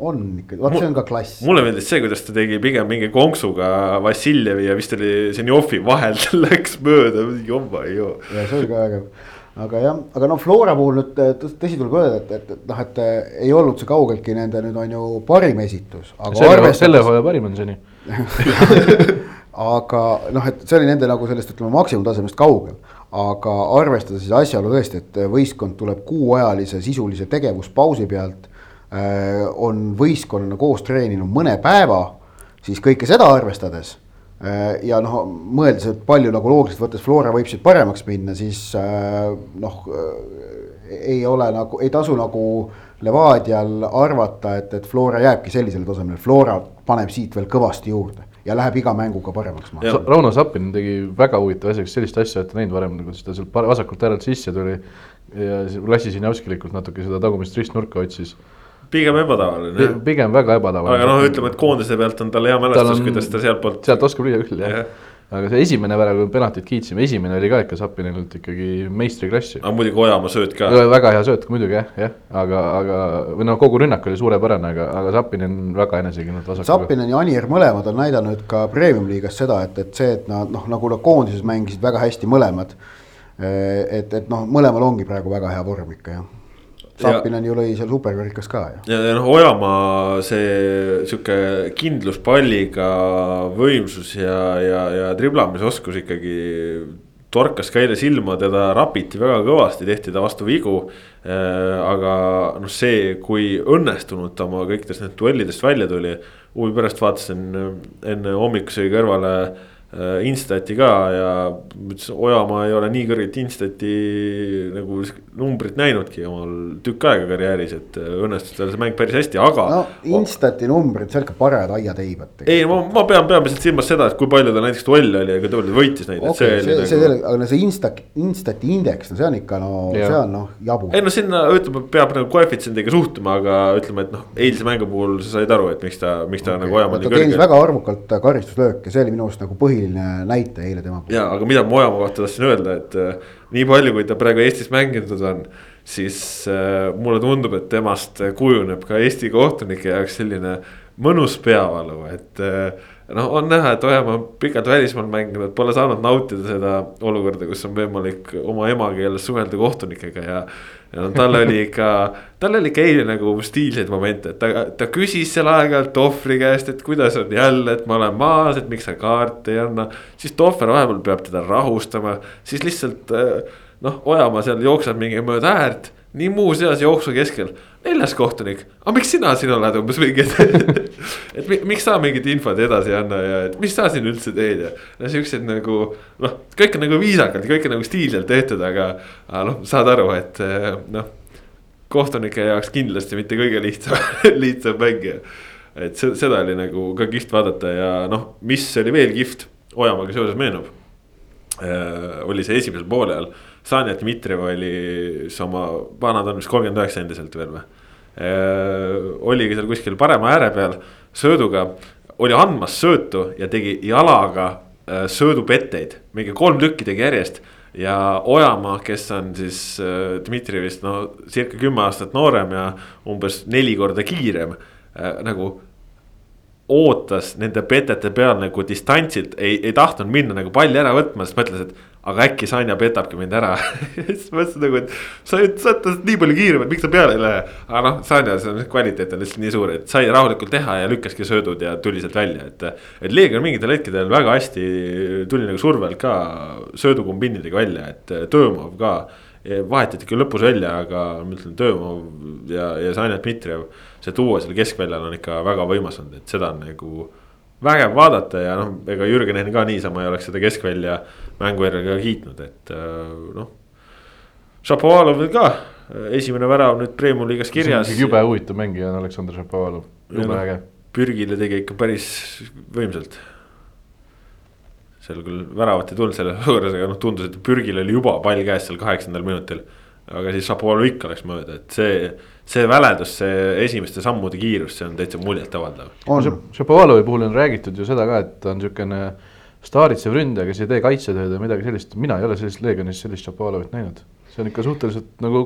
on ikka, vot see on ka klass. mulle meeldis see, kuidas ta tegi pigem mingi konksuga Vassiljevi ja vist oli Zenjovi vahelt läks mööda, jomba ei joo. ja see oli ka vägev aga jah, aga noh, Flora puhul nüüd tõsi tuleb öelda, et, et, et noh, et ei olnud see kaugeltki nende nüüd on ju parim esitus. selle, selle hooaja parim on seni aga noh, et see oli nende nagu sellest, ütleme maksimumtasemest kaugel. aga arvestades siis asjaolu tõesti, et võistkond tuleb kuuajalise sisulise tegevuspausi pealt äh,. on võistkonnana koos treeninud mõne päeva, siis kõike seda arvestades äh,. ja noh, mõeldes, et palju nagu loogiliselt võttes Flora võib siit paremaks minna, siis äh, noh ei ole nagu, ei tasu nagu Levadial arvata, et, et Flora jääbki sellisele tasemele, Flora paneb siit veel kõvasti juurde ja läheb iga mänguga paremaks. Rauno Sappin tegi väga huvitava asja, kes sellist asja ette näinud varem, kuidas ta sealt vasakult äärelt sisse tuli. ja Lassi Sinjavskilikult natuke seda tagumist ristnurka otsis pigem ebatavaline. pigem väga ebatavaline. aga noh, ütleme, et koondise pealt on tal hea mälestus, kuidas ta sealtpoolt. sealt oskab lüüa küll jah ja aga see esimene värav, kui penaltit kiitsime, esimene oli ka ikka Sapinenilt ikkagi meistriklassi. aga muidugi Ojamaa sööt ka. väga hea sööt muidugi jah, jah, aga, aga või noh, kogu rünnak oli suurepärane, aga, aga Sapinen väga enesekindlalt vasakule. Sapinen ja Anier mõlemad on näidanud ka premium liigas seda, et, et see, et nad noh, nagu nad koondises mängisid väga hästi mõlemad. et, et noh, mõlemal ongi praegu väga hea vorm ikka jah Sapinen ju lõi seal superkarikas ka ju. ja, ja noh, Ojamaa see sihuke kindlus palliga, võimsus ja, ja, ja driblamisoskus ikkagi torkas ka eile silma, teda rapiti väga kõvasti, tehti ta vastu vigu äh,. aga noh, see, kui õnnestunud ta oma kõikidest need duellidest välja tuli. huvi pärast vaatasin enne hommikusöögi kõrvale Instati ka ja ütlesin, Ojamaa ei ole nii kõrget Instati nagu numbrit näinudki omal tükk aega karjääris, et äh, õnnestus tal see mäng päris hästi, aga. no Instati numbrid, see on ikka parajad aiateibad. ei, ma, ma pean peamiselt silmas seda, et kui palju ta näiteks duelle oli palju ta võitis neid okay,. see, see, nagu... see, aga no see Insta, Instati indeks, no see on ikka no, see on noh jabur. ei no sinna ütleme, peab nagu koefitsiendiga suhtuma, aga ütleme, et noh, eilse mängu puhul sa said aru, et miks ta, miks ta okay. nagu Ojamaa nii kõrge. ta teenis väga arvukalt karistuslööke, see oli minu arust nagu põhiline näitaja eile tema puhul. ja, aga mida ma Ojamaa kohta tahtsin öelda, et äh, nii palju, kui ta praegu Eestis mänginud on siis äh, mulle tundub, et temast kujuneb ka Eesti kohtunike jaoks selline mõnus peavalu, et äh, noh, on näha, et Ojamaa on pikalt välismaal mänginud, pole saanud nautida seda olukorda, kus on võimalik oma emakeeles suhelda kohtunikega ja. ja no tal oli ikka, tal oli ikka eile nagu stiilseid momente, et ta, ta küsis seal aeg-ajalt Tohvri käest, et kuidas on jälle, et ma olen maas, et miks sa kaarte ei anna. siis Tohver vahepeal peab teda rahustama, siis lihtsalt äh, noh, Ojamaa seal jookseb mingi mööda äärt, nii muuseas jooksu keskel, neljas kohtunik, aga miks sina siin oled umbes mingi, et et miks sa mingit infot edasi ei anna ja et mis sa siin üldse teed ja. no siuksed nagu noh, kõik on nagu viisakalt, kõik on nagu stiilselt tehtud, aga, aga noh, saad aru, et noh. Kohtunike jaoks kindlasti mitte kõige lihtsam lihtsam mängija. et seda oli nagu ka kihvt vaadata ja noh, mis oli veel kihvt Ojamaaga seoses meenub. oli see esimesel poolel Sanja Dmitrijev oli oma, vanad on vist kolmkümmend üheksa endiselt veel või? oligi seal kuskil parema ääre peal sööduga, oli andmas söötu ja tegi jalaga söödupetteid, mingi kolm tükki tegi järjest. Ja Ojamaa, kes on siis Dmitrijevist no circa kümme aastat noorem ja umbes neli korda kiirem nagu ootas nende petete peal nagu distantsilt, ei, ei tahtnud minna nagu palli ära võtma, sest mõtles, et aga äkki Sanja petabki mind ära siis mõtlesin nagu, et sa, sa oled nii palju kiirem, et miks sa peale ei lähe. aga noh, Sanja, see kvaliteet on lihtsalt nii suur, et sai rahulikult teha ja lükkaski söödud ja tuli sealt välja, et. et Leegion mingitel hetkedel väga hästi tuli nagu survelt ka söödukombinidega välja, et Töömov ka. vahetati küll lõpus välja, aga ma ütlen, Töömov ja, ja Sanja Dmitrijev. see duo seal keskväljal on ikka väga võimas olnud, et seda on nagu vägev vaadata ja noh, ega Jürgen Henn ka niisama ei oleks seda keskvälja mängujärjega kiitnud, et äh, noh. Šapovalovil ka esimene värav nüüd Premium liigas kirjas. jube huvitav mängija on Aleksandr Šapovalov, jube no, äge. pürgile tegi ikka päris võimsalt. seal küll väravat ei tulnud selles olukorras, aga noh, tundus, et pürgil oli juba pall käes seal kaheksandal minutil. aga siis Šapovalov ikka läks mööda, et see, see väledus, see esimeste sammude kiirus, see on täitsa muljetavaldav. Šapovalovi puhul on räägitud ju seda ka, et ta on siukene staaritsev ründaja, kes ei tee kaitsetööd või midagi sellist, mina ei ole sellist Leegionis sellist Šapovalovit näinud. see on ikka suhteliselt nagu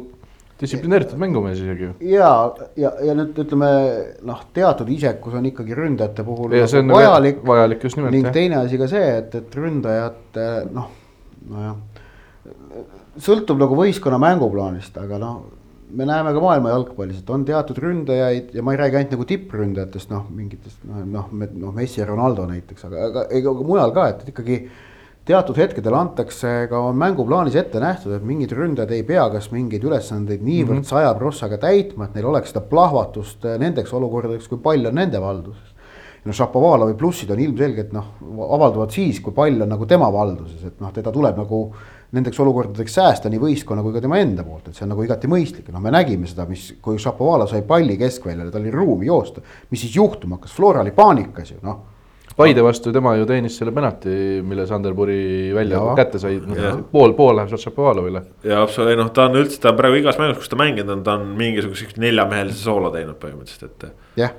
distsiplineeritud mängumees isegi ju. ja, ja, ja nüüd ütleme noh, teatud isekus on ikkagi ründajate puhul ja nagu vajalik, vajalik just nimelt. ning jah. teine asi ka see, et, et ründajate noh, nojah, sõltub nagu võistkonna mänguplaanist, aga noh me näeme ka maailma jalgpallis, et on teatud ründajaid ja ma ei räägi ainult nagu tippründajatest, noh, mingitest noh, noh, noh, Messi ja Ronaldo näiteks, aga, aga ega mujal ka, et ikkagi teatud hetkedel antakse ka mänguplaanis ette nähtud, et mingid ründajad ei pea kas mingeid ülesandeid niivõrd saja mm -hmm. prossaga täitma, et neil oleks seda plahvatust nendeks olukordadeks, kui pall on nende valduses. no Šapovalovi plussid on ilmselgelt noh, avalduvad siis, kui pall on nagu tema valduses, et noh, teda tuleb nagu nendeks olukordadeks säästa nii võistkonna kui ka tema enda poolt, et see on nagu igati mõistlik noh, me nägime seda, mis, kui Šapovalov sai palli keskväljale, tal oli ruumi joosta. mis siis juhtuma hakkas, Flora oli paanikas ju noh. Paide vastu tema ju teenis selle penalti, mille Sanderpuri välja ja. kätte sai, noh pool, pool läheb sealt Šapovalovile. ja absoluutselt, noh, ta on üldse, ta on praegu igas mängus, kus ta mänginud on, ta on mingisuguse neljamehelise soolo teinud põhimõtteliselt, et. jah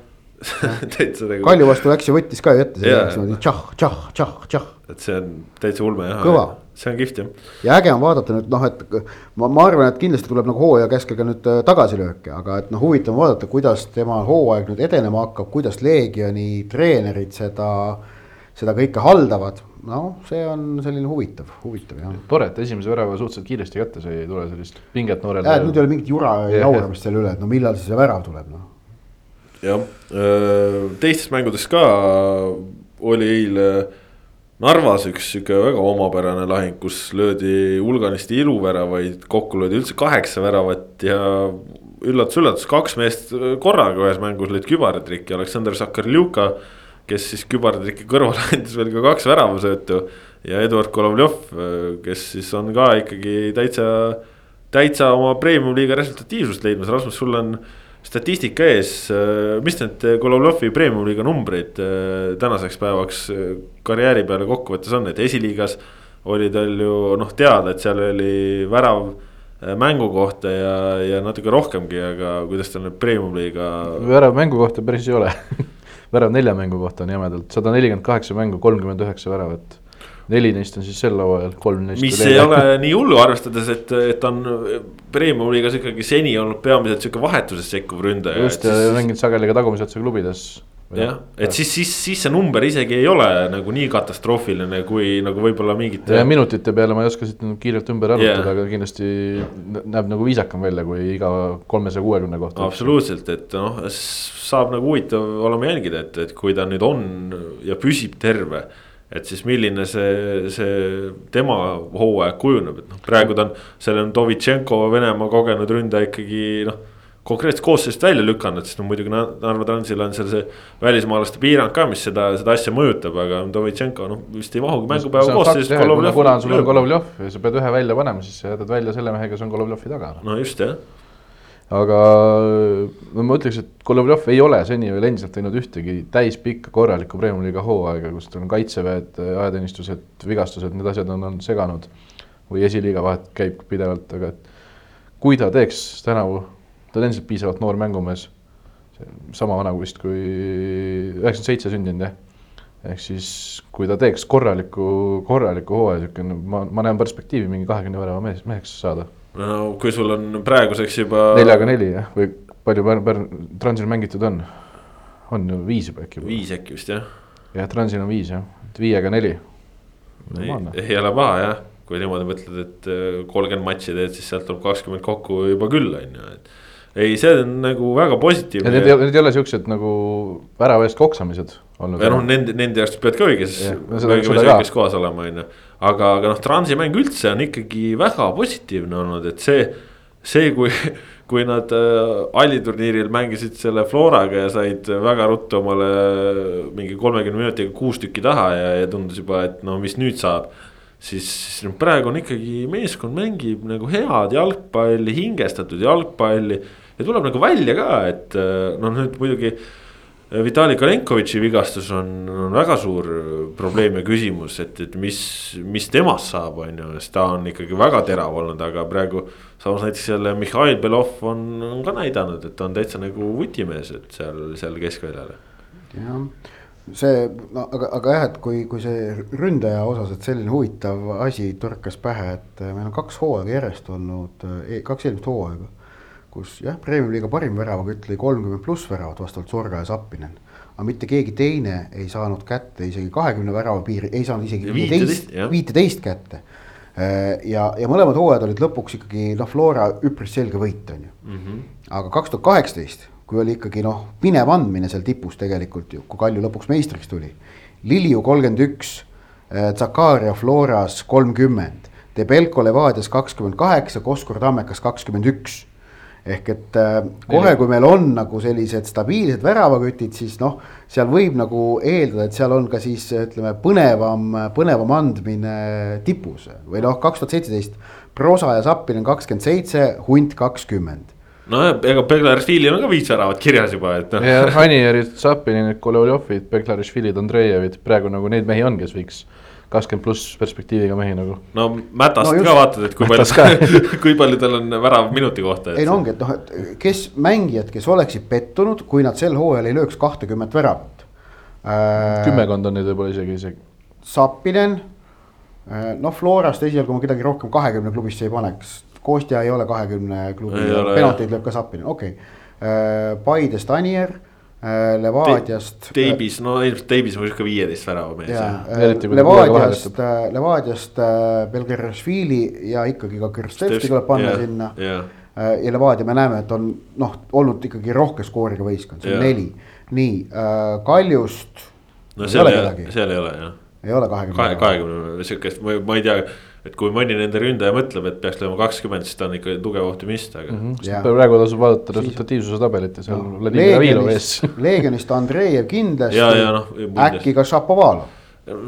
täitsa nagu. Kalju vastu läks ja võttis ka ju ette, see läks niimoodi tšah, tšah, tšah, tšah. et see on täitsa ulme jah. kõva see on kihvt jah. ja äge on vaadata nüüd noh, et ma, ma arvan, et kindlasti tuleb nagu hooaja keskega nüüd äh, tagasilööke, aga et noh, huvitav on vaadata, kuidas tema hooaeg nüüd edenema hakkab, kuidas Leegioni treenerid seda, seda kõike haldavad. noh, see on selline huvitav, huvitav jah. tore, et esimese värava suhteliselt kiiresti kätte sai, ei tule sellist pinget noorele. jah, et nüüd ei ole mingit jura ja jauramist selle üle, et no millal see värav tuleb noh. Jah, äh, teistes mängudes ka oli eile Narvas üks sihuke väga omapärane lahing, kus löödi hulganisti iluväravaid, kokku löödi üldse kaheksa väravat ja üllatus-üllatus, kaks meest korraga ühes mängus lõid kübaratrikki, Aleksandr Sakarljuka. kes siis kübardil ikka kõrvale andis veel ka kaks väravasöötu. ja Eduard Kolovjov, kes siis on ka ikkagi täitsa, täitsa oma premium-liiga resultatiivsust leidmas, Rasmus, sul on statistika ees, mis need Golovjovi premium-liiga numbrid äh, tänaseks päevaks äh, karjääri peale kokkuvõttes on, et esiliigas oli tal ju noh, teada, et seal oli värav äh, mängu kohta ja, ja natuke rohkemgi, aga kuidas tal nüüd premium-liiga. värav mängu kohta päris ei ole värav nelja mängu kohta on jämedalt sada nelikümmend kaheksa mängu, kolmkümmend üheksa väravat neli neist on siis sel hooajal, kolm neist. mis ei ole nii hullu, arvestades, et, et on Premium liigas ikkagi seni olnud peamiselt sihuke vahetuses sekkuv ründaja. just ja siis... mänginud sageli ka tagumise otsa klubides. jah, et siis, siis, siis see number isegi ei ole nagu nii katastroofiline, kui nagu võib-olla mingite. minutite peale ma ei oska siit kiirelt ümber arvutada yeah., aga kindlasti näeb nagu viisakam välja kui iga kolmesaja kuuekümne kohta. absoluutselt, et noh, saab nagu huvitav olema jälgida, et, et kui ta nüüd on ja püsib terve et siis milline see, see tema hooaeg kujuneb, et noh, praegu ta on, selle on Dovitšenko, Venemaa kogenud ründaja ikkagi noh. konkreetselt koosseisust välja lükanud, sest no muidugi Narva Transil on seal see välismaalaste piirang ka, mis seda, seda asja mõjutab, aga Dovitšenko noh, vist ei mahugi mängupäeva koosseisust. kuna sul on Golovjov ja sa pead ühe välja panema, siis sa jätad välja selle mehe, kes on Golovjovi taga. no just jah aga no ma ütleks, et Golovjov ei ole seni veel endiselt teinud ühtegi täispikka korralikku Premiumi-liiga hooaega, kus tal on kaitseväed, ajateenistused, vigastused, need asjad on, on seganud. või esiliiga vahet käib pidevalt, aga et kui ta teeks tänavu, ta on endiselt piisavalt noor mängumees, sama vana vist kui üheksakümmend seitse sündinud jah. Ehk siis, kui ta teeks korraliku, korraliku hooaja, niisugune, ma, ma näen perspektiivi mingi kahekümne värava mees, meheks saada no kui sul on praeguseks juba. neljaga neli jah, või palju Pärn, Pärn, Transil mängitud on? on ju viis juba äkki. viis äkki vist jah. jah, Transil on viis jah, et viiega neli. ei, ei ole paha jah, kui niimoodi mõtled, et äh, kolmkümmend matši teed, siis sealt tuleb kakskümmend kokku juba küll on ju, et ei, see on nagu väga positiivne. Need, need ei ole siuksed nagu värava eest koksamised olnud. ja noh, nende, nende jaoks pead ka õiges, õiges kohas olema, on ju. Aga, aga noh, Transi mäng üldse on ikkagi väga positiivne olnud, et see, see, kui, kui nad äh, alliturniiril mängisid selle Floraga ja said väga ruttu omale mingi kolmekümne minutiga kuus tükki taha ja, ja tundus juba, et no mis nüüd saab siis, siis praegu on ikkagi meeskond mängib nagu head jalgpalli, hingestatud jalgpalli. ja tuleb nagu välja ka, et noh, nüüd muidugi. Vitali Kalenkovitši vigastus on, on väga suur probleem ja küsimus, et, et mis, mis temast saab, on ju, sest ta on ikkagi väga terav olnud, aga praegu. samas näiteks jälle Mihhail Belov on, on ka näidanud, et ta on täitsa nagu vutimees, et seal, seal keskväljal. jah see, no aga, aga jah, et kui, kui see ründaja osas, et selline huvitav asi torkas pähe, et meil on kaks hooaega järjest olnud, e, kaks eelmist hooaega. Kus jah, Premiumi-liiga parim väravakütt lõi kolmkümmend pluss väravat vastavalt Sorga ja Zappinen. aga mitte keegi teine ei saanud kätte isegi kahekümne värava piiri, ei saanud isegi viiteist, viiteist kätte. ja, ja mõlemad hooajad olid lõpuks ikkagi noh, Flora üpris selge võit, on ju mm. -hmm. aga kaks tuhat kaheksateist kui oli ikkagi noh, pinev andmine seal tipus tegelikult ju, kui Kalju lõpuks meistriks tuli. Liliu kolmkümmend üks, äh, Zakaria Floras kolmkümmend, Debelko Levadias kakskümmend kaheksa, Koskor Tammekas kakskümmend üks. Ehk et äh, kohe, kui meil on nagu sellised stabiilsed väravakütid, siis noh, seal võib nagu eeldada, et seal on ka siis ütleme, põnevam, põnevam andmine tipus või noh, kaks tuhat seitseteist. Prosa ja Zappin on kakskümmend seitse, Hunt kakskümmend nojah, ega Beglarishvilil on ka viis väravat kirjas juba, et noh. ja Hanierid, Zapinid, Kolovjovid, Beglarishvilid, Andrejevid, praegu nagu neid mehi on, kes võiks kakskümmend pluss perspektiiviga mehi nagu. no Mätast no, just, ka vaatad, et kui palju, kui palju tal on värav minuti kohta. ei no ongi, et noh, et kes mängijad, kes oleksid pettunud, kui nad sel hooajal ei lööks kahtekümmet väravat äh,. kümmekond on neid võib-olla isegi, isegi. Sapinen, äh, noh Florast esialgu ma kedagi rohkem kahekümne klubisse ei paneks Kostja ei ole kahekümne klubi, penalteid lööb ka Zappin, okei okay.. Äh, Paidest Anier, äh, Levadiast Te. Teibis, no ilmselt Teibis on sihuke viieteist värava mees. Äh, Levadiast, Levadiast Belgerašvili ja ikkagi ka Krstevski tuleb panna yeah, sinna yeah. ja Levadia me näeme, et on noh, olnud ikkagi rohke skooriga võistkond, see on yeah. neli. nii äh,, Kaljust. no seal ei ole, seal ei ole jah. ei ole kahekümne. kahekümne, sihukest, ma ei tea et kui mõni nende ründaja mõtleb, et peaks lööma kakskümmend, siis ta on ikka tugev optimist, aga mm. -hmm. Praegu tasub vaadata resultatiivsuse tabelit ja seal No, Vladimir Avilov ees Leegionist, Andreev kindlasti. Ja, ja noh, äkki ka Šapovalov.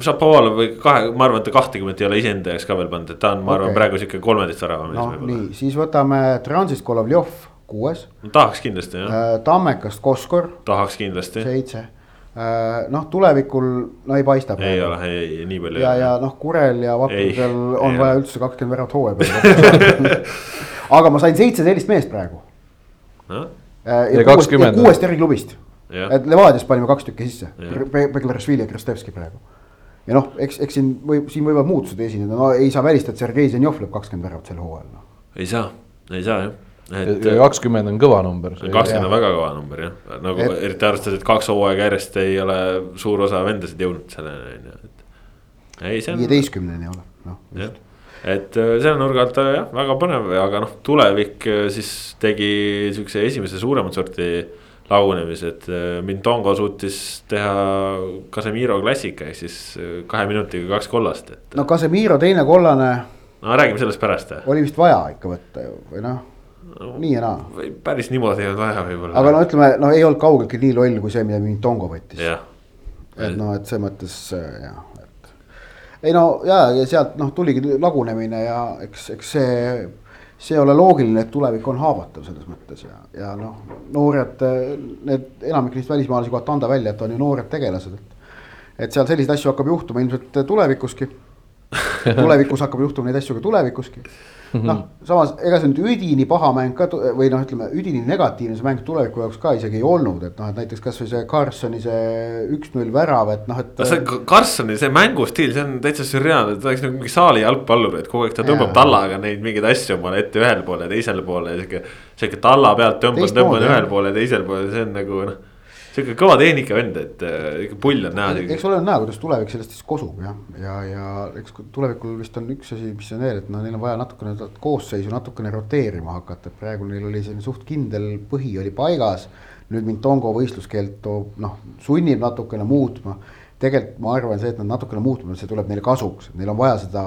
Šapovalov või kahe, ma arvan, et ta kahtekümmet ei ole iseenda jaoks ka veel pannud, et ta on, ma arvan Okei. praegu sihuke kolmeteist värava mees noh, võib-olla. nii, siis võtame Transist Kolovjov, kuues. tahaks kindlasti jah, Tammekast Koskor, tahaks kindlasti, seitse. Noh, tulevikul no ei paista. ei ole, ei, nii palju ja, ei ja noh, Kurel ja Ei, Vaprusel on ei vaja ole. üldse kakskümmend väravat hooaja peale aga ma sain seitse sellist meest praegu. Noh, Ja 20 kuuest eri klubist. Et Levadias panime kaks tükki sisse, Jah. Beglaršvili ja Krastevski praegu. ja noh, eks, eks siin võib, siin võivad muutused esineda, no ei saa välistada, et Sergei Zenjov lööb kakskümmend väravat sel hooajal noh. ei saa, ei saa jah, ja kakskümmend on kõva number. kakskümmend on väga kõva number jah, nagu Et- eriti arvestades, et kaks hooaega järjest ei ole suur osa vendasid jõudnud selleni on ju, et. ei, see on. viieteistkümneni oleb, noh. et äh, selle nurga alt äh, jah, väga põnev, aga noh, tulevik äh, siis tegi siukse esimese suuremat sorti lagunemise, et äh, Mintongo suutis teha Casemiro klassika ehk siis äh, kahe minutiga kaks kollast, et no Casemiro teine kollane no räägime sellest pärast. oli vist vaja ikka võtta ju või noh, nii ja naa. päris niimoodi ei olnud vaja võib-olla. aga no ütleme, no ei olnud kaugeltki nii loll kui see, mida Mintongo võttis. jah, et noh, et selles mõttes äh, jah, et ei no ja, ja sealt noh, tuligi lagunemine ja eks, eks see, see ei ole loogiline, et tulevik on haavatav selles mõttes ja, ja noh, noored, need enamik neist välismaalasi kohta anda välja, et on ju noored tegelased, et. et seal selliseid asju hakkab juhtuma ilmselt tulevikuski. tulevikus hakkab juhtuma neid asju ka tulevikuski. noh, samas ega see nüüd üdini paha mäng ka või noh, ütleme üdini negatiivne see mäng tuleviku jaoks ka isegi ei olnud, et noh, et näiteks kasvõi see Carsoni see üks-null värav, et noh, et. see Karlssoni see mängustiil, see on täitsa sürreaalne, ta oleks nagu mingi saali jalgpallur, et kogu aeg ta tõmbab tallaga neid mingeid asju omale ette ühele poole ja teisele poole sihuke. sihuke talla pealt tõmban jah. ühele poole ja teisele poole, see on nagu noh. Sihuke kõva tehnika vend, et äh, ikka pull on näha. eks ole näha, kuidas tulevik sellest siis kosub jah, ja, ja eks kui tulevikul vist on üks asi, mis on veel, et noh, neil on vaja natukene koosseisu natukene roteerima hakata, et praegu neil oli selline suht kindel põhi oli paigas. nüüd Mintongo võistluskeeld toob noh, sunnib natukene muutma tegelikult ma arvan, see, et nad natukene muutuvad, see tuleb neile kasuks, neil on vaja seda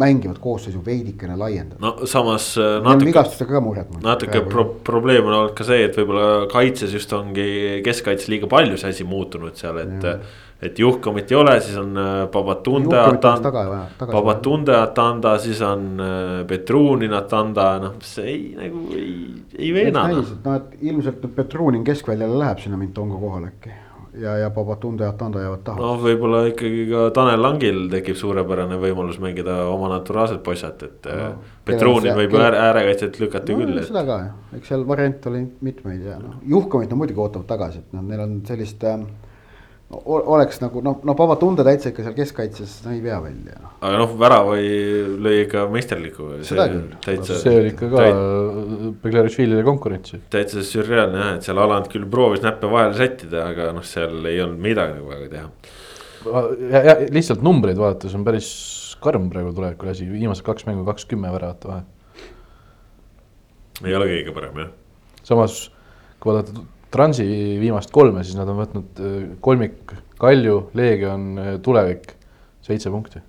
mängivat koosseisu veidikene laiendada. no samas äh, natuke, vigastustega ka mured. natuke pro probleem on olnud ka see, et võib-olla kaitses just ongi keskkaitses liiga palju see asi muutunud seal, et. et Juhkamit ei ole, siis on Babatunde Juhkamit oleks Atan- taga vaja- tagasi vaja. Babatunde Atanda, siis on äh, Petrunin Atanda, noh, see ei nagu ei, ei veena et noh, et ilmselt Petrunin keskväljale läheb sinna Mintongo kohale äkki ja, ja Babatunde ja Tanda jäävad taha noh, võib-olla ikkagi ka Tanel Langil tekib suurepärane võimalus mängida oma naturaalset poissat, et no, kellel see- võib ju ääre, äärekaitset lükata no, küll, seda ka eks seal variante oli mitmeid ja noh, Juhkamit nad muidugi ootavad tagasi, et noh, neil on sellist äh,. Oleks nagu noh, no Babatunde täitsa ikka seal keskkaitses, no ei vea välja noh. aga noh, värava lõi ikka meisterliku. Seda küll. see oli ikka ka Beglarishvilile konkurentsi. täitsa sürreaalne jah, et seal Aland küll proovis näppe vahele sättida, aga noh, seal ei olnud midagi nagu väga teha. ja, ja lihtsalt numbreid vaadates on päris karm praegu tulevikul asi, viimased kaks mängu kaks kümme väravat vahe. ei ole kõige parem jah. samas kui vaadata Transi viimast kolme, siis nad on võtnud äh, kolmik Kalju, Leegion, Tulevik, seitse punkti.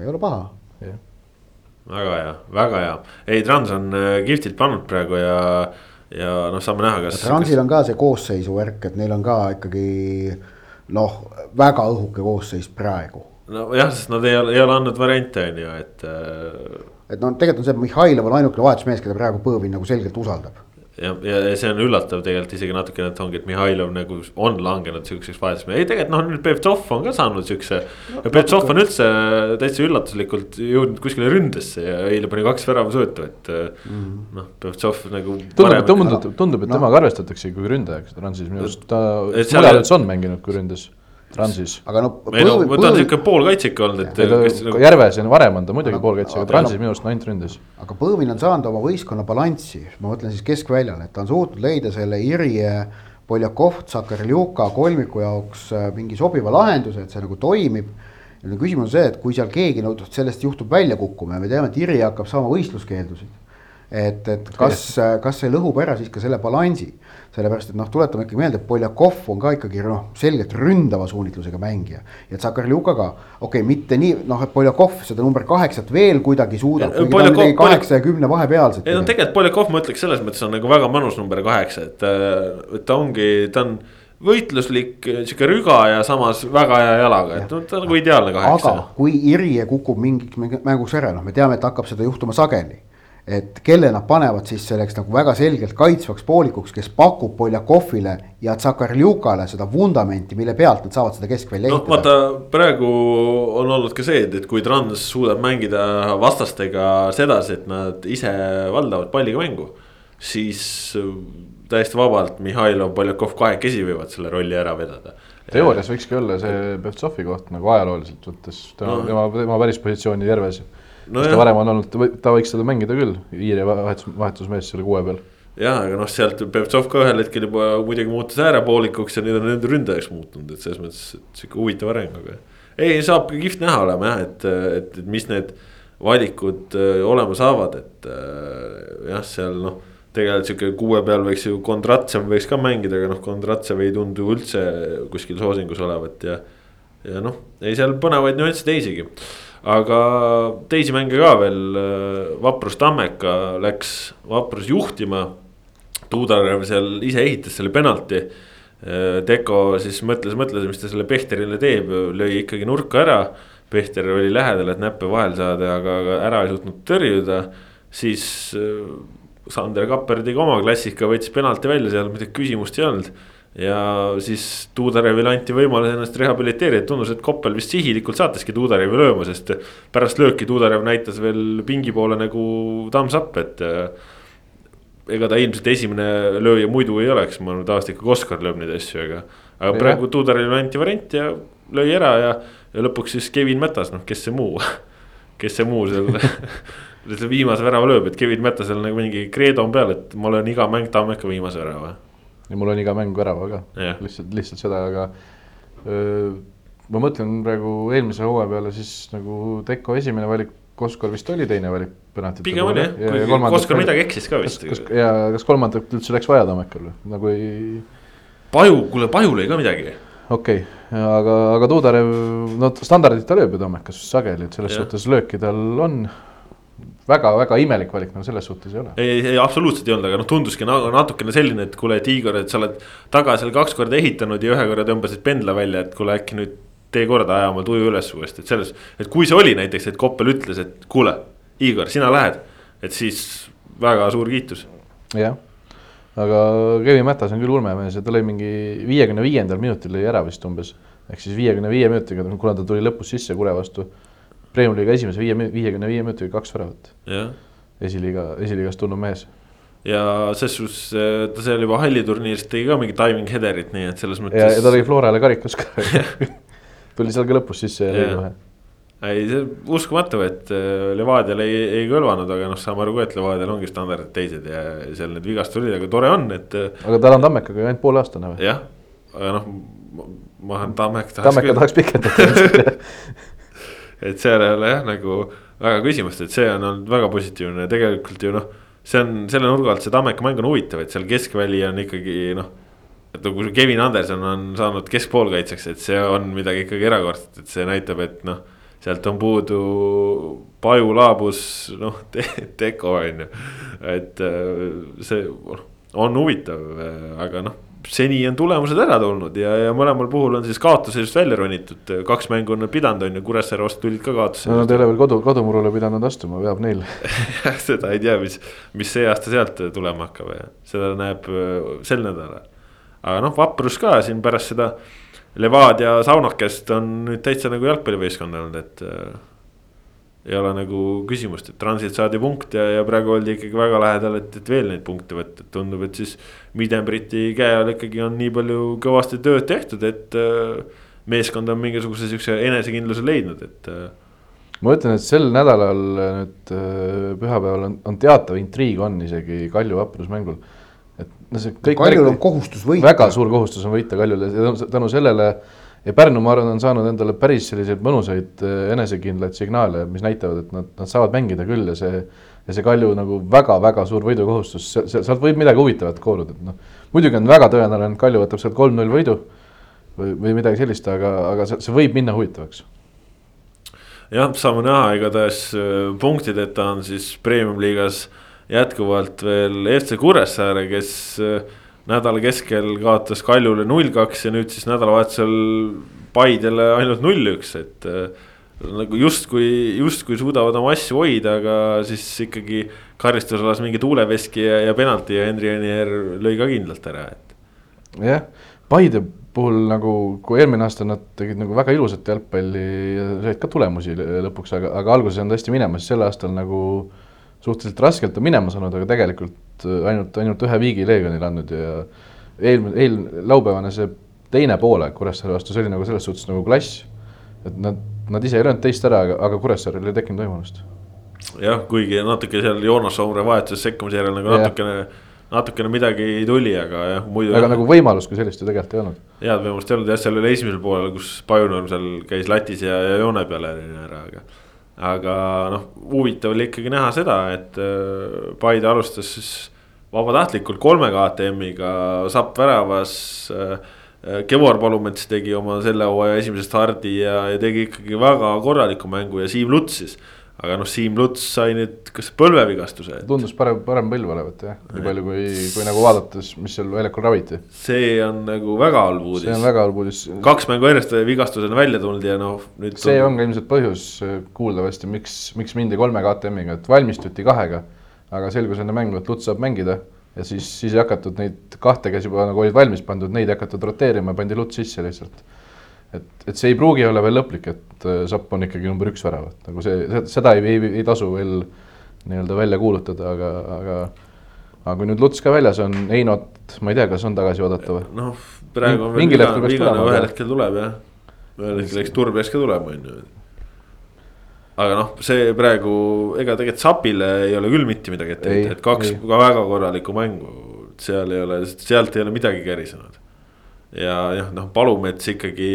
ei ole paha. väga hea, väga hea, ei Trans on äh, kihvtilt pannud praegu ja, ja noh, saame näha, kas. Transil on ka see koosseisu värk, et neil on ka ikkagi noh, väga õhuke koosseis praegu nojah, sest nad ei ole, ei ole andnud variante, on ju, et äh, et noh, tegelikult on see, et Mihhailov on ainukene vahetusmees, keda praegu Põõvin nagu selgelt usaldab. ja, ja see on üllatav tegelikult isegi natukene, et ongi, et Mihhailov nagu on langenud siukseks vahetusmeheks, ei tegelikult noh, nüüd Pevtsov on ka saanud siukse no,. ja Pevtsov on üldse täitsa üllatuslikult jõudnud kuskile ründesse ja eile pani kaks väravasöötu, et mm.. noh, Pevtsov nagu. tundub, et tundub, tundub, et temaga arvestatakse kui ründajaks Transis, minu arust ta mujal üldse on mänginud kui ründes Transis. aga no ei no ta on siuke poolkaitse ikka olnud, et. Nagu... Järves ja varem on ta muidugi Aga- poolkaitse, aga Transis minu arust on ainult ründes. aga Põõvin on saanud oma võistkonna balanssi, ma mõtlen siis keskväljal, et ta on suutnud leida selle Irje, Poljakov, Tsakarljuka kolmiku jaoks äh, mingi sobiva lahenduse, et see nagu toimib. ja nüüd küsimus on see, et kui seal keegi no sellest juhtub välja kukkuma ja me teame, et Irje hakkab saama võistluskeeldusid. Et, et kas, kas see lõhub ära siis ka selle balansi, sellepärast et noh, tuletame ikkagi meelde, et Poljakov on ka ikkagi noh, selgelt ründava suunitlusega mängija. ja Tsakarljuka ka, okei okay,, mitte nii noh, et Poljakov seda number kaheksat veel kuidagi suudab. kaheksa ja kümne vahepealset. ei no tegelikult Poljakov ma ütleks selles mõttes on nagu väga mõnus number kaheksa, et, et ta ongi, ta on võitluslik sihuke rüga ja samas väga hea jalaga, et no ta on nagu ideaalne kaheksa. aga kui Irje kukub mingiks mänguks ära, noh, me teame, et hakkab seda juhtuma sageli et kelle nad panevad siis selleks nagu väga selgelt kaitsvaks poolikuks, kes pakub Poljakovile ja Tsakarljukale seda vundamenti, mille pealt nad saavad seda keskvälja ehitada. noh, vaata praegu on olnud ka see, et, et kui Trans suudab mängida vastastega sedasi, et nad ise valdavad palliga mängu, siis äh, täiesti vabalt Mihhailov, Poljakov kahekesi võivad selle rolli ära vedada teoorias võikski olla see Pevtsovi koht nagu ajalooliselt võttes, tema no., tema, tema päris positsiooni järves no. ta varem on olnud, ta võiks seda mängida küll, Iiri vahetus, vahetusmees selle kuue peal. jah, aga noh, sealt Pevtsov ka ühel hetkel juba muidugi muutus äärepoolikuks ja nüüd on nende ründajaks muutunud, et selles mõttes sihuke huvitav areng, aga. ei, saab kihvt näha olema jah, et, et, et mis need valikud äh, olema saavad, et äh, jah, seal noh tegelikult sihuke kuue peal võiks ju Kondratsev võiks ka mängida, aga noh, Kondratsev ei tundu üldse kuskil soosingus olevat ja. ja noh, ei seal põnevaid nüansse teisigi aga teisi mänge ka veel, Vaprus Tammeka läks Vaprus juhtima. Tuudarev seal ise ehitas selle penalti. Teko siis mõtles, mõtles, mis ta selle Pehterile teeb, lõi ikkagi nurka ära. Pehter oli lähedal, et näppe vahel saada, aga ära ei suutnud tõrjuda. siis Sander Kapper tegi oma klassika, võttis penalti välja, seal midagi küsimust ei olnud ja siis Tuudarevile anti võimalus ennast rehabiliteerida, tundus, et Koppel vist sihilikult saatiski Tuudarevi lööma, sest pärast lööki Tuudarev näitas veel pingi poole nagu thumbs up, et. Äh, ega ta ilmselt esimene lööja muidu ei oleks, ma arvan, tavaliselt ikka Oskar lööb neid asju, aga. aga ja. praegu Tuudarevile anti variant ja lõi ära ja, ja lõpuks siis Kevin Mätas, noh, kes see muu kes see muu seal selle viimase värava lööb, et Kevin Mätasel nagu mingi kreedo on peal, et ma löön iga mäng Tammeka viimase värava ja mul on iga mäng värava ka yeah., lihtsalt, lihtsalt seda, aga öö, ma mõtlen praegu eelmise hooaja peale, siis nagu Teko esimene valik, Koskor vist oli teine valik penaltite pigem oli jah, kuigi Koskor midagi eksis ka vist. ja kas kolmandat üldse läks vaja Tammekal või, nagu ei. Paju, kuule Paju lõi ka midagi. okei okay., aga, aga Tuudarev, no standardit ta lööb ju Tammekas sageli, et selles ja. suhtes lööki tal on väga-väga imelik valik nagu selles suhtes ei ole. ei, ei absoluutselt ei olnud, aga noh, tunduski natukene selline, et kuule, et Igor, et sa oled taga seal kaks korda ehitanud ja ühe korra tõmbasid pendla välja, et kuule, äkki nüüd tee korda, aja oma tuju üles uuesti, et selles. et kui see oli näiteks, et Koppel ütles, et kuule, Igor, sina lähed, et siis väga suur kiitus. jah, aga Kevin Mätas on küll ulmemees ja ta lõi mingi viiekümne viiendal minutil lõi ära vist umbes. ehk siis viiekümne viie minutiga, kuna ta tuli lõpus sisse Kure vastu Premiumi liiga esimese viie, viiekümne viie minutiga kaks väravat. esiliiga, esiliigas tulnud mees. ja ses suhtes ta seal juba halliturniiris tegi ka mingi timing header'it, nii et selles mõttes. ja, ta lõi Florale karikas ka tuli seal ka lõpus sisse ja lõi kohe ei, see uskumatu, et äh, Levadial ei, ei kõlvanud, aga noh, saame aru ka, et Levadial ongi standardid teised ja seal need vigastused olid, aga tore on, et. Äh, aga tal on Tammekaga ju ainult pooleaastane või? jah, aga noh, ma arvan, Tammek tahaks. Tammeka tahaks pikendada et seal ei ole jah, nagu väga küsimust, et see on olnud väga positiivne tegelikult ju noh. see on selle nurga alt see Tammeka mäng on huvitav, et seal keskväli on ikkagi noh. et nagu Kevin Anderson on saanud keskpoolkaitseks, et see on midagi ikkagi erakordset, et see näitab, et noh. sealt on puudu Paju, Laabus, noh te, Teko on ju, et äh, see on huvitav, aga noh seni on tulemused ära tulnud ja, ja mõlemal puhul on siis kaotusseisust välja ronitud, kaks mängu on nad pidanud, on ju, Kuressaare vastu tulid ka kaotusseisust. no nad ei ole veel kodu, kodumurule pidanud astuma, veab neil seda ei tea, mis, mis see aasta sealt tulema hakkab ja seda näeb äh, sel nädalal. aga noh, vaprus ka siin pärast seda Levadia saunakest on nüüd täitsa nagu jalgpallivõistkond olnud, et äh, ei ole nagu küsimust, et transilt saadi punkt ja, ja praegu oldi ikkagi väga lähedal, et, et veel neid punkte võtta, et tundub, et siis. Midembriti käe all ikkagi on nii palju kõvasti tööd tehtud, et äh, meeskond on mingisuguse siukse enesekindluse leidnud, et äh, ma ütlen, et sel nädalal nüüd äh, pühapäeval on, on teatav intriig on isegi Kalju vaprusmängul. et no see kõik. Kaljul on kohustus võita. väga suur kohustus on võita Kaljule ja tänu sellele ja Pärnu, ma arvan, on saanud endale päris selliseid mõnusaid äh, enesekindlaid signaale, mis näitavad, et nad, nad saavad mängida küll ja see, ja see Kalju nagu väga-väga suur võidukohustus, sealt võib midagi huvitavat kooruda, et noh. muidugi on väga tõenäoline, et Kalju võtab sealt kolm-null võidu või, või midagi sellist, aga, aga see, see võib minna huvitavaks. jah, saame näha, igatahes äh, punktideta on siis premium-liigas jätkuvalt veel FC Kuressaare, kes äh, nädala keskel kaotas Kaljule null-kaks ja nüüd siis nädalavahetusel Paidele ainult null-üks, et äh, nagu justkui, justkui suudavad oma asju hoida, aga siis ikkagi karistusalas mingi tuuleveski ja, ja penalti ja Henri Anier lõi ka kindlalt ära, et. jah, Paide puhul nagu, kui eelmine aasta nad tegid nagu väga ilusat jalgpalli ja said ka tulemusi lõpuks, aga, aga alguses on tõesti minemas, sel aastal nagu suhteliselt raskelt on minema saanud, aga tegelikult ainult, ainult ühe viigi Leegionile andnud ja eelmine, eel-, laupäevane see teine poole Kuressaare vastu, see oli nagu selles suhtes nagu klass. et nad, nad ise ei löönud teist ära, aga, aga Kuressaarel ei tekkinud võimalust. jah, kuigi natuke seal Joonas Soomre vahetuses sekkumise järel nagu natukene, natukene midagi tuli, aga jah, muidu. aga nagu võimalust kui sellist ju tegelikult ei olnud. head võimalust ei olnud jah, seal oli esimesel poolel, kus Pajunurm seal käis latis ja, ja joone peale ära, aga. Aga noh, huvitav oli ikkagi näha seda, et äh, Paide alustas siis vabatahtlikult kolmega ATM-iga Sapp väravas äh, Äh, Kevvar Palumets tegi oma selle hooaja esimese stardi ja, ja tegi ikkagi väga korraliku mängu ja Siim Luts siis. Aga noh, Siim Luts sai nüüd kas põlvevigastuse et.... tundus parem, parem põlv olevat jah, nii palju kui, kui nagu vaadates, mis seal väljakul raviti. see on nagu väga halb uudis. see on väga halb uudis. kaks mängu järjest vigastusena välja tulnud ja noh, nüüd. see on ka ilmselt põhjus äh, kuuldavasti, miks, miks mindi kolme KTM-iga, et valmistuti kahega. aga selgus enne mängu, et Luts saab mängida ja siis, siis ei hakatud neid kahte, kes juba nagu olid valmis pandud, neid ei hakatud roteerima, pandi lutt sisse lihtsalt. Et, et see ei pruugi olla veel lõplik, et äh, Sapp on ikkagi number üks värav, et nagu see, seda ei, ei, ei tasu veel nii-öelda välja kuulutada, aga, aga aga kui nüüd Luts ka väljas on, Einot, ma ei tea, kas on tagasi oodata või? noh, praegu on veel vigane, vigane, ühel hetkel tuleb jah. ühel hetkel eks Turbias ka tuleb, on ju aga noh, see praegu, ega tegelikult Sapile ei ole küll mitte midagi ette heita, et kaks ei. väga korralikku mängu. seal ei ole, sealt ei ole midagi kärisenud. Ja jah, noh, Palumets ikkagi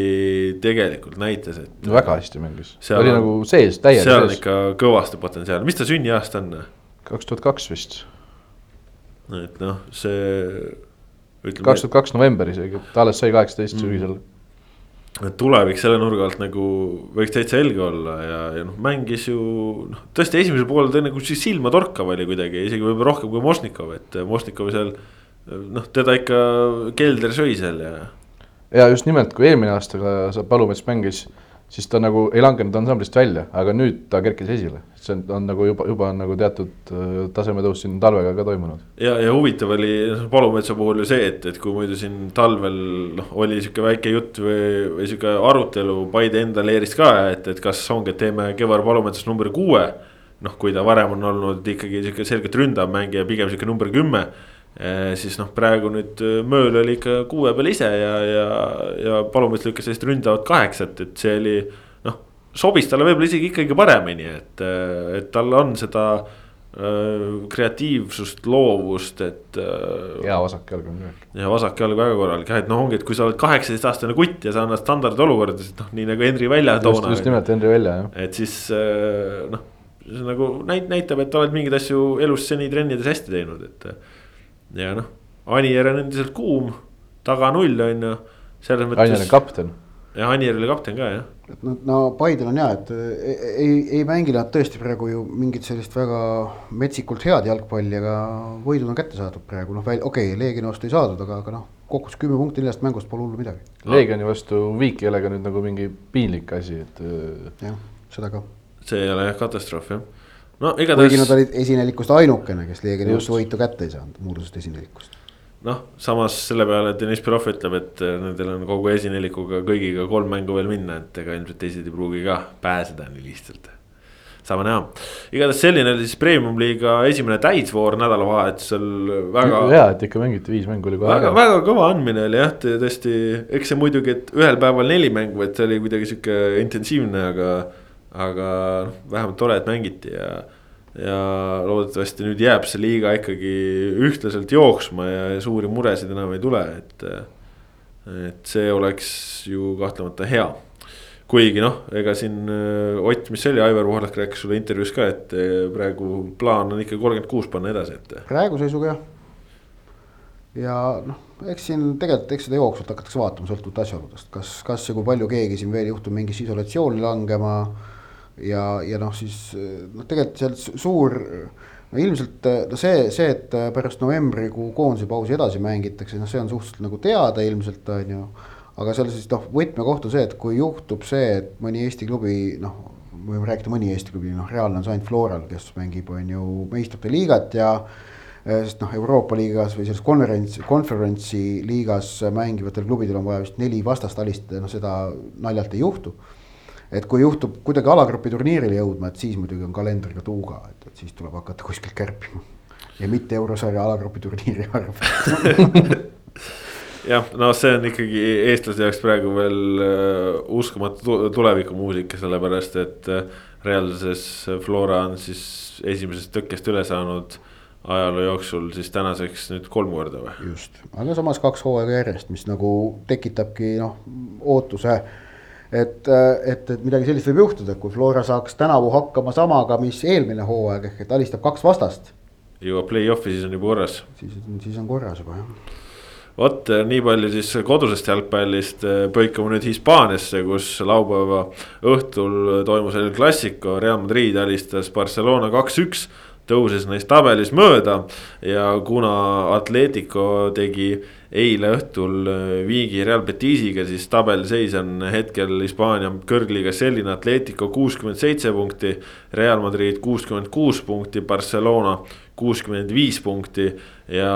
tegelikult näitas, et. no väga hästi mängis, oli on, nagu sees, täielikult sees. seal on ikka kõvasti potentsiaali, mis ta sünniaasta on? kaks tuhat kaks vist. et noh, see. kaks tuhat kaks november isegi, ta alles sai kaheksateist mm. sügisel tulevik selle nurga alt nagu võiks täitsa helge olla ja, ja noh, mängis ju noh, tõesti esimesel poolel ta nagu silmatorkav oli kuidagi, isegi võib-olla rohkem kui Mosnikov, et Mosnikov seal. Noh, teda ikka kelder sõi seal ja. ja just nimelt, kui eelmine aasta ka Palumets mängis siis ta nagu ei langenud ansamblist välja, aga nüüd ta kerkis esile. see on, on nagu juba, juba on nagu teatud äh, tasemetõus siin talvega ka toimunud. ja, ja huvitav oli Palumetsa puhul ju see, et, et kui muidu siin talvel noh, oli sihuke väike jutt või, või sihuke arutelu Paide enda leerist ka, et, et kas ongi, et teeme Kevar Palumetsast number kuue. noh, kui ta varem on olnud ikkagi sihuke selgelt ründav mängija, pigem sihuke number kümme siis noh, praegu nüüd eh, Mööl oli ikka kuue peal ise ja, ja, ja Palumets lükkas sellist ründavat kaheksat, et see oli. noh, sobis talle võib-olla isegi ikkagi paremini, et, eh, et tal on seda kreatiivsust, loovust, et hea vasak jalg on ka. ja vasak jalg väga korralik jah, et noh, ongi, et kui sa oled kaheksateistaastane kutt ja sa annad standardolukordades, noh nii nagu Henri Välja toona. just nimelt Henri Välja jah. et siis noh, see nagu näit-, näitab, et oled mingeid asju elus seni trennides hästi teinud, et ja noh, Anier on endiselt kuum, taga null on ju, selles mõttes. Anier on kapten. ja Anier oli kapten ka jah. et no, no Paidel on hea, et ei, ei, ei mängi nad tõesti praegu ju mingit sellist väga metsikult head jalgpalli, aga võidud on kätte saadud praegu noh, okei okay,, Leegioni vastu ei saadud, aga, aga noh, kokku kümme punkti neljast mängust pole hullu midagi. Leegioni vastu Viik ei ole ka nüüd nagu mingi piinlik asi, et. jah, seda ka. see ei ole jah katastroof jah no igatahes. kuigi nad olid esinelikust ainukene, kes Leegioni vastu võitu kätte ei saanud, muudusest esinelikust. noh, samas selle peale Deniss Belov ütleb, et äh, nendel on kogu esinelikuga kõigiga kolm mängu veel minna, et ega ilmselt teised ei pruugi ka pääseda nii lihtsalt saame näha, igatahes selline oli siis premium-liiga esimene täisvoor nädalavahetusel väga. hea, et ikka mängiti viis mängu oli kohe väga, väga kõva andmine oli jah, tõesti, eks see muidugi, et ühel päeval neli mängu, et see oli kuidagi sihuke intensiivne, aga aga noh, vähemalt tore, et mängiti ja. ja loodetavasti nüüd jääb see liiga ikkagi ühtlaselt jooksma ja suuri muresid enam ei tule, et. et see oleks ju kahtlemata hea. kuigi noh, ega siin äh, Ott, mis see oli, Aivar Pohlak rääkis sulle intervjuus ka, et äh, praegu plaan on ikka kolmkümmend kuus panna edasi, et. praeguse seisuga jah. ja noh, eks siin tegelikult, eks seda jooksvalt hakatakse vaatama, sõltuvalt asjaoludest, kas, kas ja kui palju keegi siin veel juhtub mingisse isolatsiooni langema. Ja, ja noh, siis noh, tegelikult seal suur no ilmselt no see, see, et pärast novembrikuu koondise pausi edasi mängitakse, noh, see on suhteliselt nagu teada ilmselt on ju aga seal siis noh, võtmekoht on see, et kui juhtub see, et mõni Eesti klubi noh, võime rääkida mõni Eesti klubi, noh, reaalne on see ainult Floral, kes mängib, on ju, meistrite liigat ja eh, sest noh, Euroopa liigas või selles konverents, konverentsi liigas mängivatel klubidel on vaja vist neli vastast alistada, noh seda naljalt ei juhtu. Et kui juhtub kuidagi alagrupi turniirile jõudma, et siis muidugi on kalendriga tuuga, et, et siis tuleb hakata kuskilt kärpima. ja mitte eurosarja alagrupi turniiri arvelt jah, no see on ikkagi eestlase jaoks praegu veel uh, uskumatu tulevikumuusika, sellepärast et uh, reaalsuses Flora on siis esimesest tõkkest üle saanud ajaloo jooksul siis tänaseks nüüd kolm korda või? just, aga samas kaks hooaega järjest, mis nagu tekitabki noh, ootuse. Et, et, et midagi sellist võib juhtuda, kui Flora saaks tänavu hakkama samaga, mis eelmine hooaeg ehk et alistab kaks vastast. jõuab play-off'i, siis on juba korras. siis, siis on korras juba jah vot eh, nii palju siis kodusest jalgpallist, eh, põikame nüüd Hispaaniasse, kus laupäeva õhtul toimus El Clasico, Real Madrid alistas Barcelona kaks-üks tõuses neist tabelis mööda ja kuna Atletico tegi eile õhtul eh, viigi Real Betisiga, siis tabeliseis on hetkel Hispaania kõrgliigas selline, Atletico kuuskümmend seitse punkti. Real Madrid kuuskümmend kuus punkti, Barcelona kuuskümmend viis punkti ja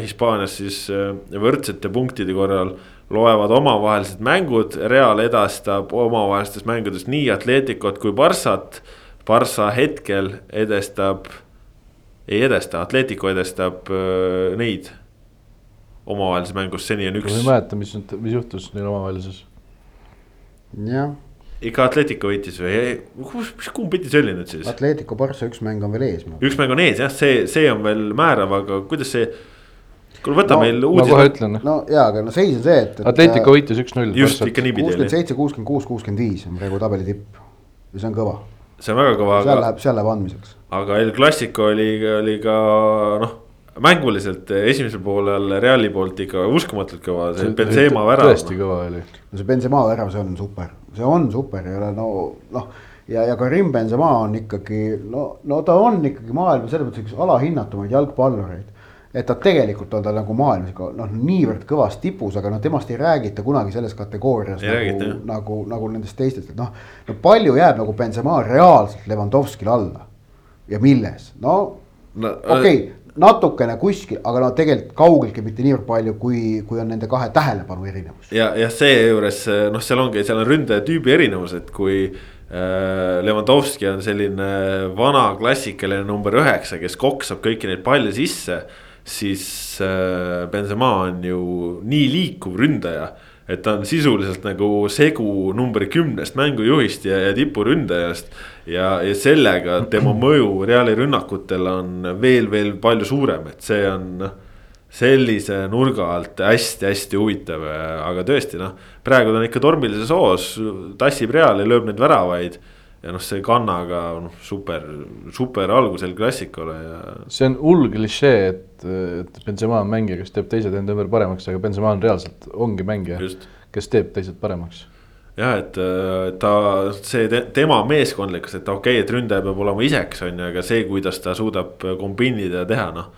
Hispaanias siis äh, võrdsete punktide korral loevad omavahelised mängud, Real edastab omavahelistes mängudes nii Atleticot kui Barssat. Barssa hetkel edestab, ei edesta, Atletico edestab äh, neid omavahelises mängus, seni on üks. ma ei mäleta, mis, mis juhtus neil omavahelises. jah ikka Atletico võitis või, kus, kumb pidi see oli nüüd siis? Atletico Barca üks mäng on veel ees. üks mäng on ees jah, see, see on veel määrav, aga kuidas see. kuule, võta no, meil uudis. ma kohe ütlen. no jaa, aga no seis on see, et, et. Atletico võitis üks-null. just, ikka niipidi oli. kuuskümmend seitse, kuuskümmend kuus, kuuskümmend viis on praegu tabeli tipp ja see on kõva. see on väga kõva. seal aga... läheb, seal läheb andmiseks. aga El Clasico oli, oli ka noh mänguliselt esimesel poolel Reali poolt ikka uskumatult kõva, see Benzema värav. tõesti kõva oli. no see Benzema värav, see on super see on super, ei ole no noh. ja, ja Karim Benzema on ikkagi no, no ta on ikkagi maailma selles mõttes üks alahinnatumaid jalgpallureid et ta tegelikult on ta nagu maailmas ikka noh, niivõrd kõvas tipus, aga noh, temast ei räägita kunagi selles kategoorias ei nagu, räägita, nagu, nagu nendest teistest, et noh. no palju jääb nagu Benzema reaalselt Levanovskile alla ja milles, no, no okei okay, natukene kuskil, aga no tegelikult kaugeltki mitte niivõrd palju, kui, kui on nende kahe tähelepanu erinevus. ja, ja seejuures noh, seal ongi, seal on ründaja tüübi erinevus, et kui äh, Levanovski on selline vana klassikaline number üheksa, kes koksab kõiki neid palle sisse. siis äh, Benzema on ju nii liikuv ründaja et ta on sisuliselt nagu segu number kümnest mängujuhist ja, ja tipuründajast. ja, ja sellega tema mõju Reali rünnakutel on veel, veel palju suurem, et see on noh. sellise nurga alt hästi-hästi huvitav, aga tõesti noh, praegu ta on ikka tormilises hoos, tassib Reali, lööb neid väravaid ja noh, see kannaga noh, super, super algus El Clasicole ja. see on hull klišee, et, et Benzema on mängija, kes teeb teised enda ümber paremaks, aga Benzema on reaalselt, ongi mängija, kes teeb teised paremaks. jah, et ta, see te, tema meeskondlikkus, et okei okay,, et ründaja peab olema isekas, on ju, aga see, kuidas ta suudab kombinida ja teha, noh.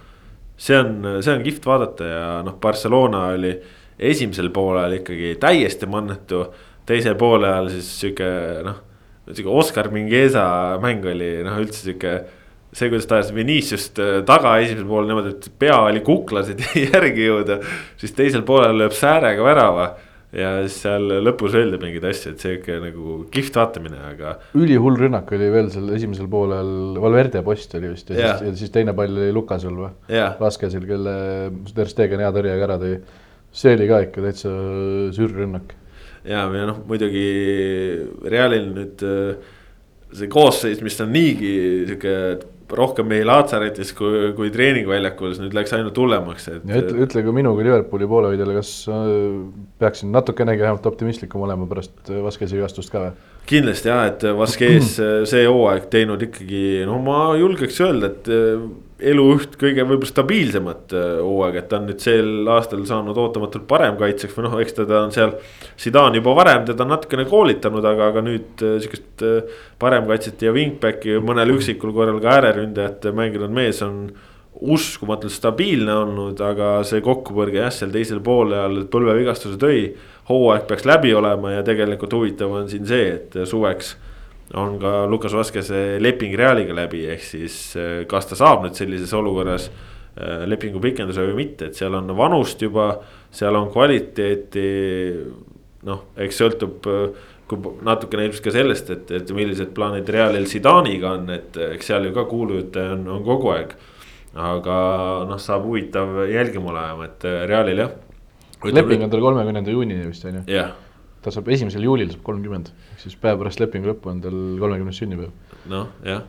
see on, see on kihvt vaadata ja noh, Barcelona oli esimesel poolel ikkagi täiesti mannetu, teisel poolel siis sihuke noh sihuke Oscar Mingueza mäng oli noh, üldse sihuke. see, kuidas ta ajas Viniciust äh, taga esimesel poolel niimoodi, et pea oli kuklas, et järgi jõuda. siis teisel poolel lööb säärega värava ja siis seal lõpus öeldi mingeid asju, et sihuke nagu kihvt vaatamine, aga. ülihull rünnak oli veel seal esimesel poolel, Valverde post oli vist ja, ja. Siis, ja siis teine pall oli Lukasel või? Vaskesil, kelle Ter Stegen hea tõrjega ära tõi. see oli ka ikka täitsa sürrünnak ja, ja noh, muidugi Realil nüüd äh, see koosseis, mis on niigi sihuke rohkem mehi laatsaretis kui, kui treeningväljakul, nüüd läks ainult hullemaks, et. ütle, ütle ka minu kui Liverpooli poolehoidjale, kas äh, peaksin natukenegi vähemalt optimistlikum olema pärast äh, Vaskesi vigastust ka või? kindlasti jah, et Vaskes see hooaeg teinud ikkagi, no ma julgeks öelda, et elu üht kõige võib-olla stabiilsemat äh, hooaega, et ta on nüüd sel aastal saanud ootamatult parem kaitseks või noh, eks teda on seal. Zidane juba varem teda natukene koolitanud, aga, aga nüüd äh, sihukest äh, paremkaitset ja wingback'i mõnel üksikul korral ka ääreründajat mänginud mees on. uskumatult stabiilne olnud, aga see kokkupõrge jah, seal teisel poolel põlvevigastuse tõi. hooaeg peaks läbi olema ja tegelikult huvitav on siin see, et suveks on ka Lukas Vaskese leping Realiga läbi, ehk siis eh, kas ta saab nüüd sellises olukorras eh, lepingu pikenduse või mitte, et seal on vanust juba, seal on kvaliteeti. noh, eks sõltub eh, kui natukene ilmselt ka sellest, et, et millised plaanid Realil Zidane'iga on, et eks seal ju ka kuulujutte on, on kogu aeg. aga noh, saab huvitav jälgima olema, et Realil jah. leping on tal kolmekümnenda juunini vist on ju? jah ta saab esimesel juulil saab kolmkümmend, ehk siis päev pärast lepingu lõppu on tal kolmekümnes sünnipäev. noh, jah,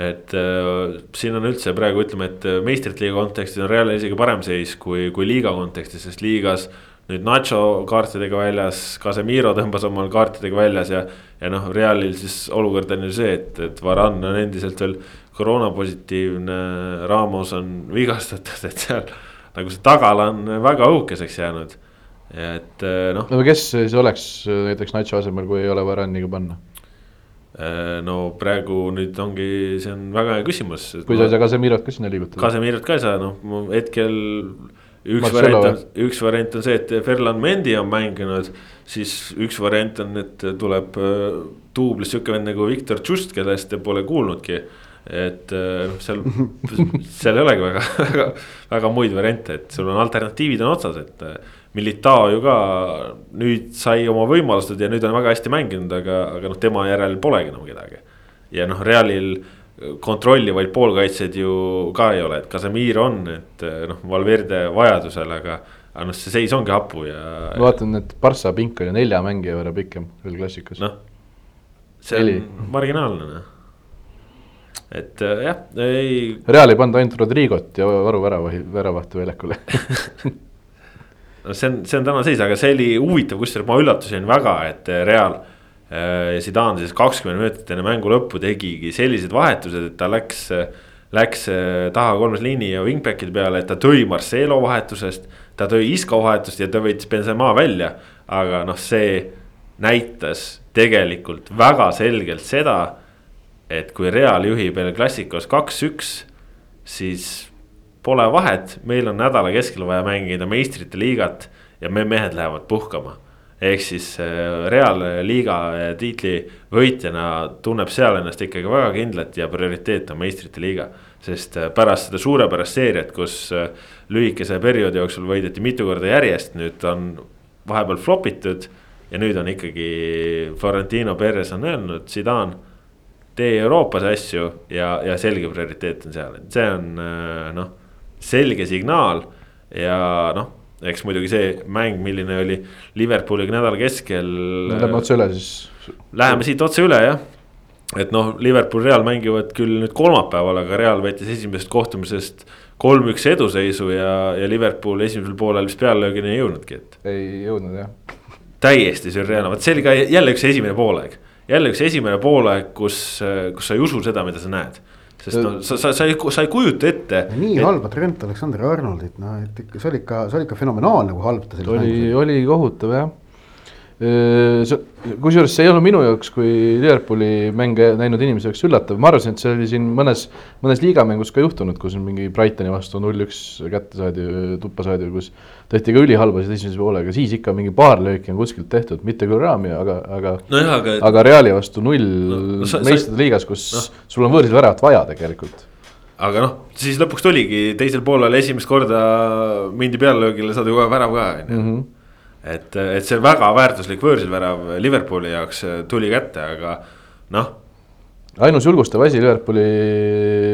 et äh, siin on üldse praegu ütleme, et äh, meistrite liiga kontekstis on Realil isegi parem seis kui, kui liiga kontekstis, sest liigas. nüüd Nacho kaartidega väljas, Casemiro tõmbas omal kaartidega väljas ja, ja noh, Realil siis olukord on ju see, et, et Varan on endiselt veel koroonapositiivne, Ramos on vigastatud, et seal nagu see tagala on väga õhukeseks jäänud et eh, noh. no kes siis oleks eh, näiteks Nacho asemel, kui ei ole Varaniga panna? Eh, no praegu nüüd ongi, see on väga hea küsimus. kui sa ei saa Kasemirot ka sinna liigutada. Kasemirot ka ei saa, noh hetkel üks variant on, üks variant on see, et Ferland Mendi on mänginud. siis üks variant on, et tuleb duublis sihuke vend nagu Viktor Tšust, kellest te pole kuulnudki. et noh, seal, seal ei olegi väga, väga, väga muid variante, et sul on alternatiivid on otsas, et Militao ju ka nüüd sai oma võimalused ja nüüd on väga hästi mänginud, aga, aga noh, tema järel polegi enam kedagi. ja noh, Realil kontrollivaid poolkaitsjaid ju ka ei ole, et Casemir on, et noh, Valverde vajadusel, aga. aga noh, see seis ongi hapu ja. ma vaatan, et Barca pink oli nelja mängija võrra pikem veel klassikas. noh, see Eli. on marginaalne noh et jah, ei. Real ei pannud ainult Rodrigot ja Varu värava, väravahtu väljakule no see on, see on täna seis, aga see oli huvitav, kusjuures ma üllatusin väga, et eh, Real. Eh, Zidane siis kakskümmend minutit enne mängu lõppu tegigi sellised vahetused, et ta läks, läks eh, taha kolmes liini ja wingback'ide peale, et ta tõi Marcelo vahetusest. ta tõi Isco vahetust ja ta võttis Benzema välja, aga noh, see näitas tegelikult väga selgelt seda. et kui Real juhib El Clasicos kaks-üks, siis Pole vahet, meil on nädala keskel vaja mängida meistrite liigat ja me mehed lähevad puhkama. ehk siis äh, Real liiga tiitli võitjana tunneb seal ennast ikkagi väga kindlalt ja prioriteet on meistrite liiga. sest äh, pärast seda suurepärast seeriat, kus äh, lühikese perioodi jooksul võideti mitu korda järjest, nüüd on vahepeal flop itud. ja nüüd on ikkagi Florentino Perez on öelnud, Zidane tee Euroopas asju ja, ja selge prioriteet on seal, et see on noh selge signaal ja noh, eks muidugi see mäng, milline oli Liverpooliga nädala keskel. Lähme otse üle siis. Läheme siit otse üle jah et noh, Liverpool, Real mängivad küll nüüd kolmapäeval, aga Real võttis esimesest kohtumisest kolm-üks eduseisu ja, ja Liverpool esimesel poolel vist pealelöögini ei jõudnudki, et. ei jõudnud jah. täiesti sürreaalne, vot see oli ka jälle üks esimene poolaeg, jälle üks esimene poolaeg, kus, kus sa ei usu seda, mida sa näed sest no sa, sa, sa ei, sa ei kujuta ette. nii et... halba Trent Alexander-Arnoldit, noh, et ikka see oli ikka, see oli ikka fenomenaalne, kui halb ta. oli, oli kohutav jah kusjuures see ei olnud minu jaoks kui Liverpooli mänge näinud inimese jaoks üllatav, ma arvasin, et see oli siin mõnes, mõnes liigamängus ka juhtunud, kus mingi Brightoni vastu null-üks kätte saadi, tuppa saadi, kus tehti ka ülihalbasid esimese poolega, siis ikka mingi paar lööki on kuskilt tehtud, mitte küll raami, aga, aga no. aga, aga Reali vastu null no, no, meistrite liigas, kus no. sul on võõrsil väravat vaja tegelikult aga noh, siis lõpuks tuligi teisel poolel esimest korda mindi pealelöögile, saadi kohe värav ka on ju mhm et, et see väga väärtuslik võõrsilvärav Liverpooli jaoks äh, tuli kätte, aga noh. ainus julgustav asi Liverpooli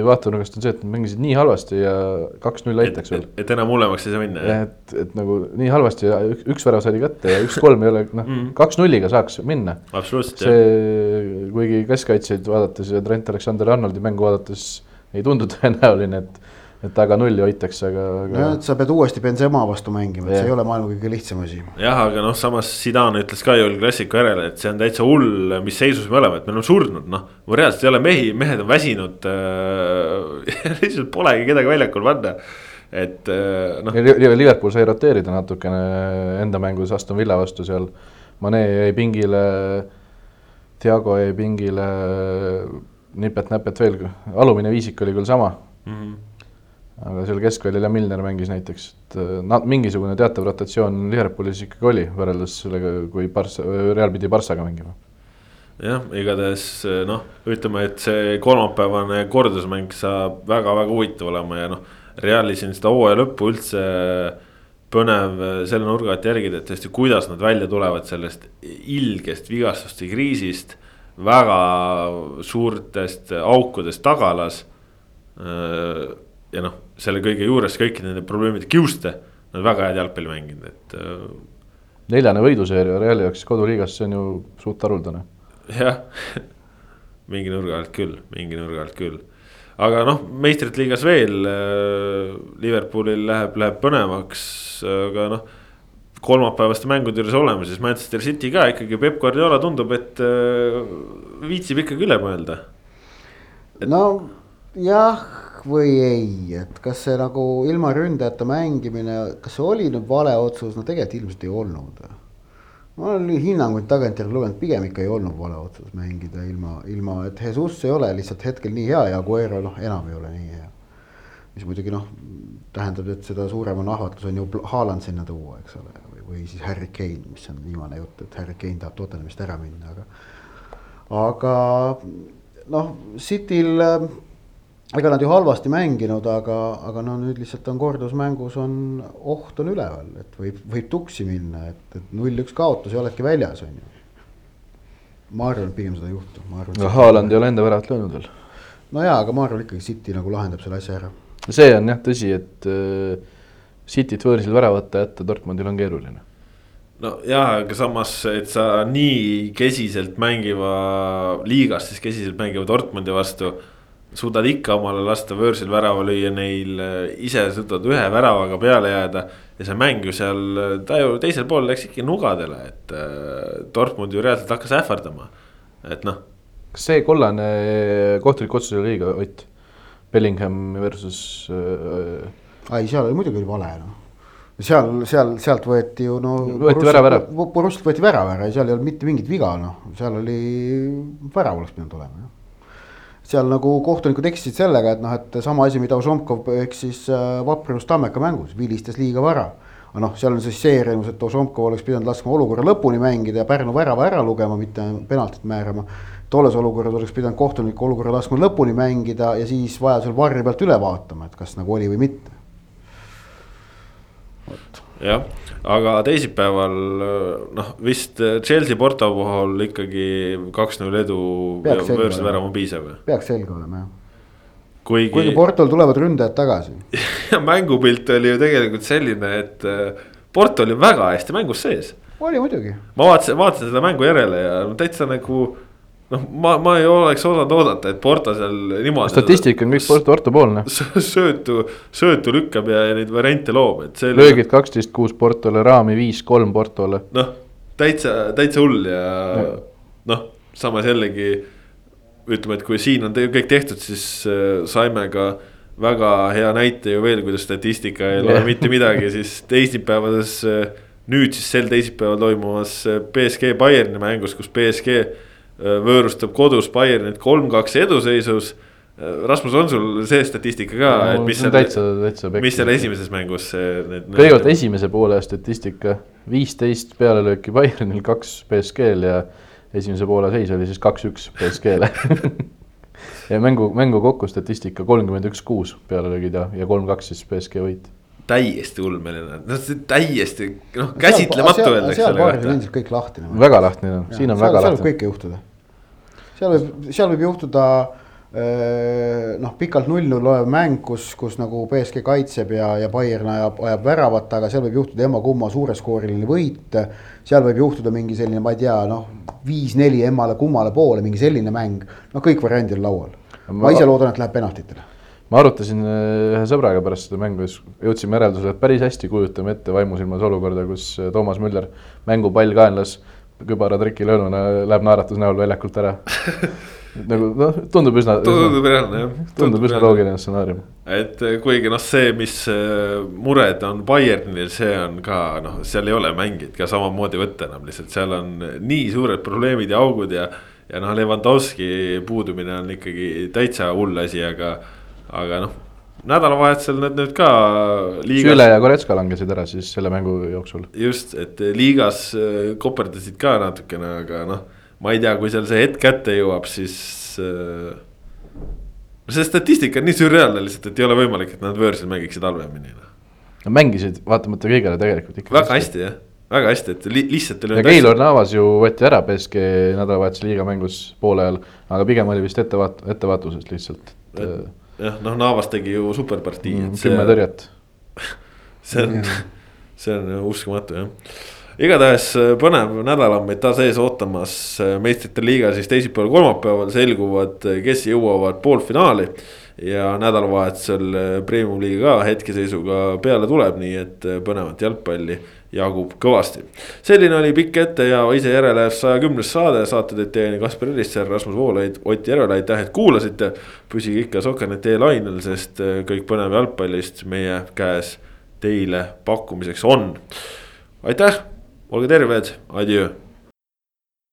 vaatenurgast on see, et nad mängisid nii halvasti ja kaks-null aitaks veel. et enam hullemaks ei saa minna. et, et nagu nii halvasti ja üks, üks värav saadi kätte ja üks-kolm ei ole, noh mm. kaks-nulliga saaks minna. absoluutselt. see, kuigi keskkaitsjaid vaadates ja Trent Alexander-Arnoldi mängu vaadates ei tundu tõenäoline, et, et taga nulli hoitakse, aga, aga no et sa pead uuesti Benzema vastu mängima, et see ei ole maailma kõige lihtsam asi. jah, aga noh, samas Zidane ütles ka ju klassiku järel, et see on täitsa hull, mis seisus me oleme, et me oleme surnud, noh. reaalselt ei ole mehi, mehed on väsinud äh. lihtsalt polegi kedagi väljakul panna. et äh, noh, Liverpool sai roteerida natukene enda mängus Aston Villa vastu seal. Mane jäi pingile, Thiago jäi pingile, nipet-näpet veel, alumine viisik oli küll sama, mhm. Aga seal keskväljal ja Milner mängis näiteks, et äh, na-, mingisugune teatav rotatsioon Liverpoolis ikkagi oli võrreldes sellega, kui Barca, Real pidi Barcaga mängima. jah, igatahes noh, ütleme, et see kolmapäevane kordusmäng saab väga-väga huvitav olema ja noh. Reali siin seda hooaja lõppu üldse põnev selle nurga alt jälgida, et tõesti, kuidas nad välja tulevad sellest ilgest vigastuste kriisist. väga suurtest aukudest tagalas. Ja noh, selle kõige juures kõikide nende probleemide kiuste, nad väga head jalgpalli mänginud, et äh, neljane võiduseeria Reali jaoks koduliigas, see on ju suht haruldane. jah, mingi nurga alt küll, mingi nurga alt küll. aga noh, meistrite liigas veel äh, Liverpoolil läheb, läheb põnevaks, aga noh. kolmapäevaste mängude juures oleme, siis Manchester City ka ikkagi Peep Guardiola tundub, et äh, viitsib ikkagi üle mõelda. no jah või ei, et kas see nagu ilma ründajata mängimine, kas see oli nüüd vale otsus, no tegelikult ilmselt ei olnud. ma olen hinnanguid tagantjärgi lugenud, pigem ikka ei olnud vale otsus mängida ilma, ilma, et Jesus ei ole lihtsalt hetkel nii hea ja Aguero noh, enam ei ole nii hea. mis muidugi noh, tähendab, et seda suurem on ahvatlus on ju Haaland sinna tuua, eks ole, või, või siis Harry Kane, mis on viimane jutt, et Harry Kane tahab Tottenhamist ära minna, aga aga noh, Cityl ega nad ju halvasti mänginud, aga, aga no nüüd lihtsalt on kordusmängus on oht on üleval, et võib, võib tuksi minna, et, et null-üks kaotus ja oledki väljas, on ju. ma arvan, et pigem seda ei juhtu, ma arvan. aga Haaland ei ole enda väravat löönud veel. no jaa, aga ma arvan ikkagi City nagu lahendab selle asja ära. see on jah tõsi, et äh, Cityt võõrsil väravata jätta Dortmundil on keeruline. no jaa, aga samas, et sa nii kesiselt mängiva, liigas siis kesiselt mängiva Dortmundi vastu. Suudad ikka omale lasta võõrsil värava lüüa, neil äh, ise suudad ühe väravaga peale jääda. ja see mäng ju seal, ta ju teisel pool läks ikka nugadele, et äh, Dortmund ju reaalselt hakkas ähvardama. et noh, kas see kollane kohtulik otsus oli õige, Ott? Bellingham versus äh, ei, seal oli muidugi vale noh. seal, seal, sealt võeti ju no. Võeti värav ära. Borussilt võeti värav ära ja seal ei olnud mitte mingit viga noh, seal oli, värav oleks pidanud olema jah seal nagu kohtunikud eksisid sellega, et noh, et sama asi, mida Ožomkov eksis äh, Vaprus Tammeka mängus, vilistas liiga vara. aga noh, seal on siis see erinevus, et Ožomkov oleks pidanud laskma olukorra lõpuni mängida ja Pärnu värava ära lugema, mitte penaltit määrama. tolles olukorras oleks pidanud kohtunik olukorra laskma lõpuni mängida ja siis vajadusel varri pealt üle vaatama, et kas nagu oli või mitte. jah, aga teisipäeval noh, vist Chelsea Porto puhul ikkagi kaks-null edu ja värav on piisav. peaks selge olema jah. kuigi, kuigi Portol tulevad ründajad tagasi. mängupilt oli ju tegelikult selline, et äh, Porto oli väga hästi mängus sees. oli muidugi. ma vaatasin, vaatasin seda mängu järele ja täitsa nagu noh, ma, ma ei oleks osanud oodata, et Porto seal niimoodi. statistika on kõik Porto, Porto poolne. söötu, söötu lükkab ja, ja neid variante loob, et see löögid kaksteist, kuus Portole, raami viis, kolm Portole. noh, täitsa, täitsa hull ja noh, samas jällegi ütleme, et kui siin on te- kõik tehtud, siis äh, saime ka väga hea näite ju veel, kuidas statistika ei loe mitte midagi, siis teisipäevades. nüüd siis sel teisipäeval toimuvas äh, BSG Bayerni mängus, kus BSG äh, võõrustab kodus Bayernit kolm-kaks eduseisus. Rasmus, on sul see statistika ka, et mis seal, mis seal esimeses mängus need. kõigepealt esimese poole statistika, viisteist pealelööki Bayernil, kaks BSG-l ja esimese poole seis oli siis kaks-üks BSG-le. ja mängu, mängu kokku statistika kolmkümmend üks, kuus pealelöögid ja, ja kolm-kaks siis BSG võit. Täiesti ulmeline, noh see täiesti noh käsitlematu öelda, eks seal ole paaris on. endiselt kõik lahti. väga lahtine, siin on väga seal võib lahtine. kõike juhtuda. seal võib, seal võib juhtuda öö, noh, pikalt null-null olev mäng, kus, kus nagu BSG kaitseb ja, ja Bayern ajab, ajab väravat, aga seal võib juhtuda ema-kumma suureskooriline võit. seal võib juhtuda mingi selline, ma ei tea, noh, viis-neli emmale-kummale poole, mingi selline mäng. noh, kõik variandid on laual. ma ise loodan, et läheb penaltitele. Ma arutasin äh, ühe sõbraga pärast seda mängu siis jõudsime järeldusele, et päris hästi kujutame ette vaimusilmas olukorda, kus äh, Toomas Müller mängupall kaenlas, kübaratriki löönuna läheb naeratus näol väljakult ära nagu noh, tundub üsna. tundub reaalne jah. tundub üsna loogiline stsenaarium. et eh, kuigi noh, see, mis mured on Bayernil, see on ka noh, seal ei ole mängijat ka samamoodi võtta enam lihtsalt seal on nii suured probleemid ja augud ja. ja noh, Levanovski puudumine on ikkagi täitsa hull asi, aga, aga noh nädalavahetusel nad nüüd ka liigas.... Süle ja Goretska langesid ära siis selle mängu jooksul. just, et liigas eh, koperdasid ka natukene, aga noh ma ei tea, kui seal see hetk kätte jõuab, siis äh,. see statistika on nii sürreaalne lihtsalt, et ei ole võimalik, et nad võõrsil mängiksid halvemini. Noh. Nad mängisid vaatamata kõigele tegelikult ikka. väga hästi jah, väga hästi, et li lihtsalt. ja Keilor Navas ju võeti ära BSG nädalavahetuse liiga mängus poole ajal, aga pigem oli vist ettevaat-, ettevaatusest lihtsalt. Jah, noh Navas tegi ju superpartii mm,. kümme tõrjet see on, see on uskumatu jah igatahes äh, põnev nädal on meid taas ees ootamas äh, meistrite liiga siis teisipäeval, kolmapäeval selguvad, äh, kes jõuavad poolfinaali. ja nädalavahetusel premium liiga ka hetkeseisuga peale tuleb, nii et põnevat jalgpalli jagub kõvasti. selline oli pikk ette ja ise järele saja kümnes saade, saate teid teieni Kaspar Elisser, Rasmus Voolaid, Ott Järvela, aitäh, et kuulasite. püsige ikka Soker.ee lainel, sest kõik põnev jalgpallist meie käes teile pakkumiseks on. aitäh olge terved, adjöö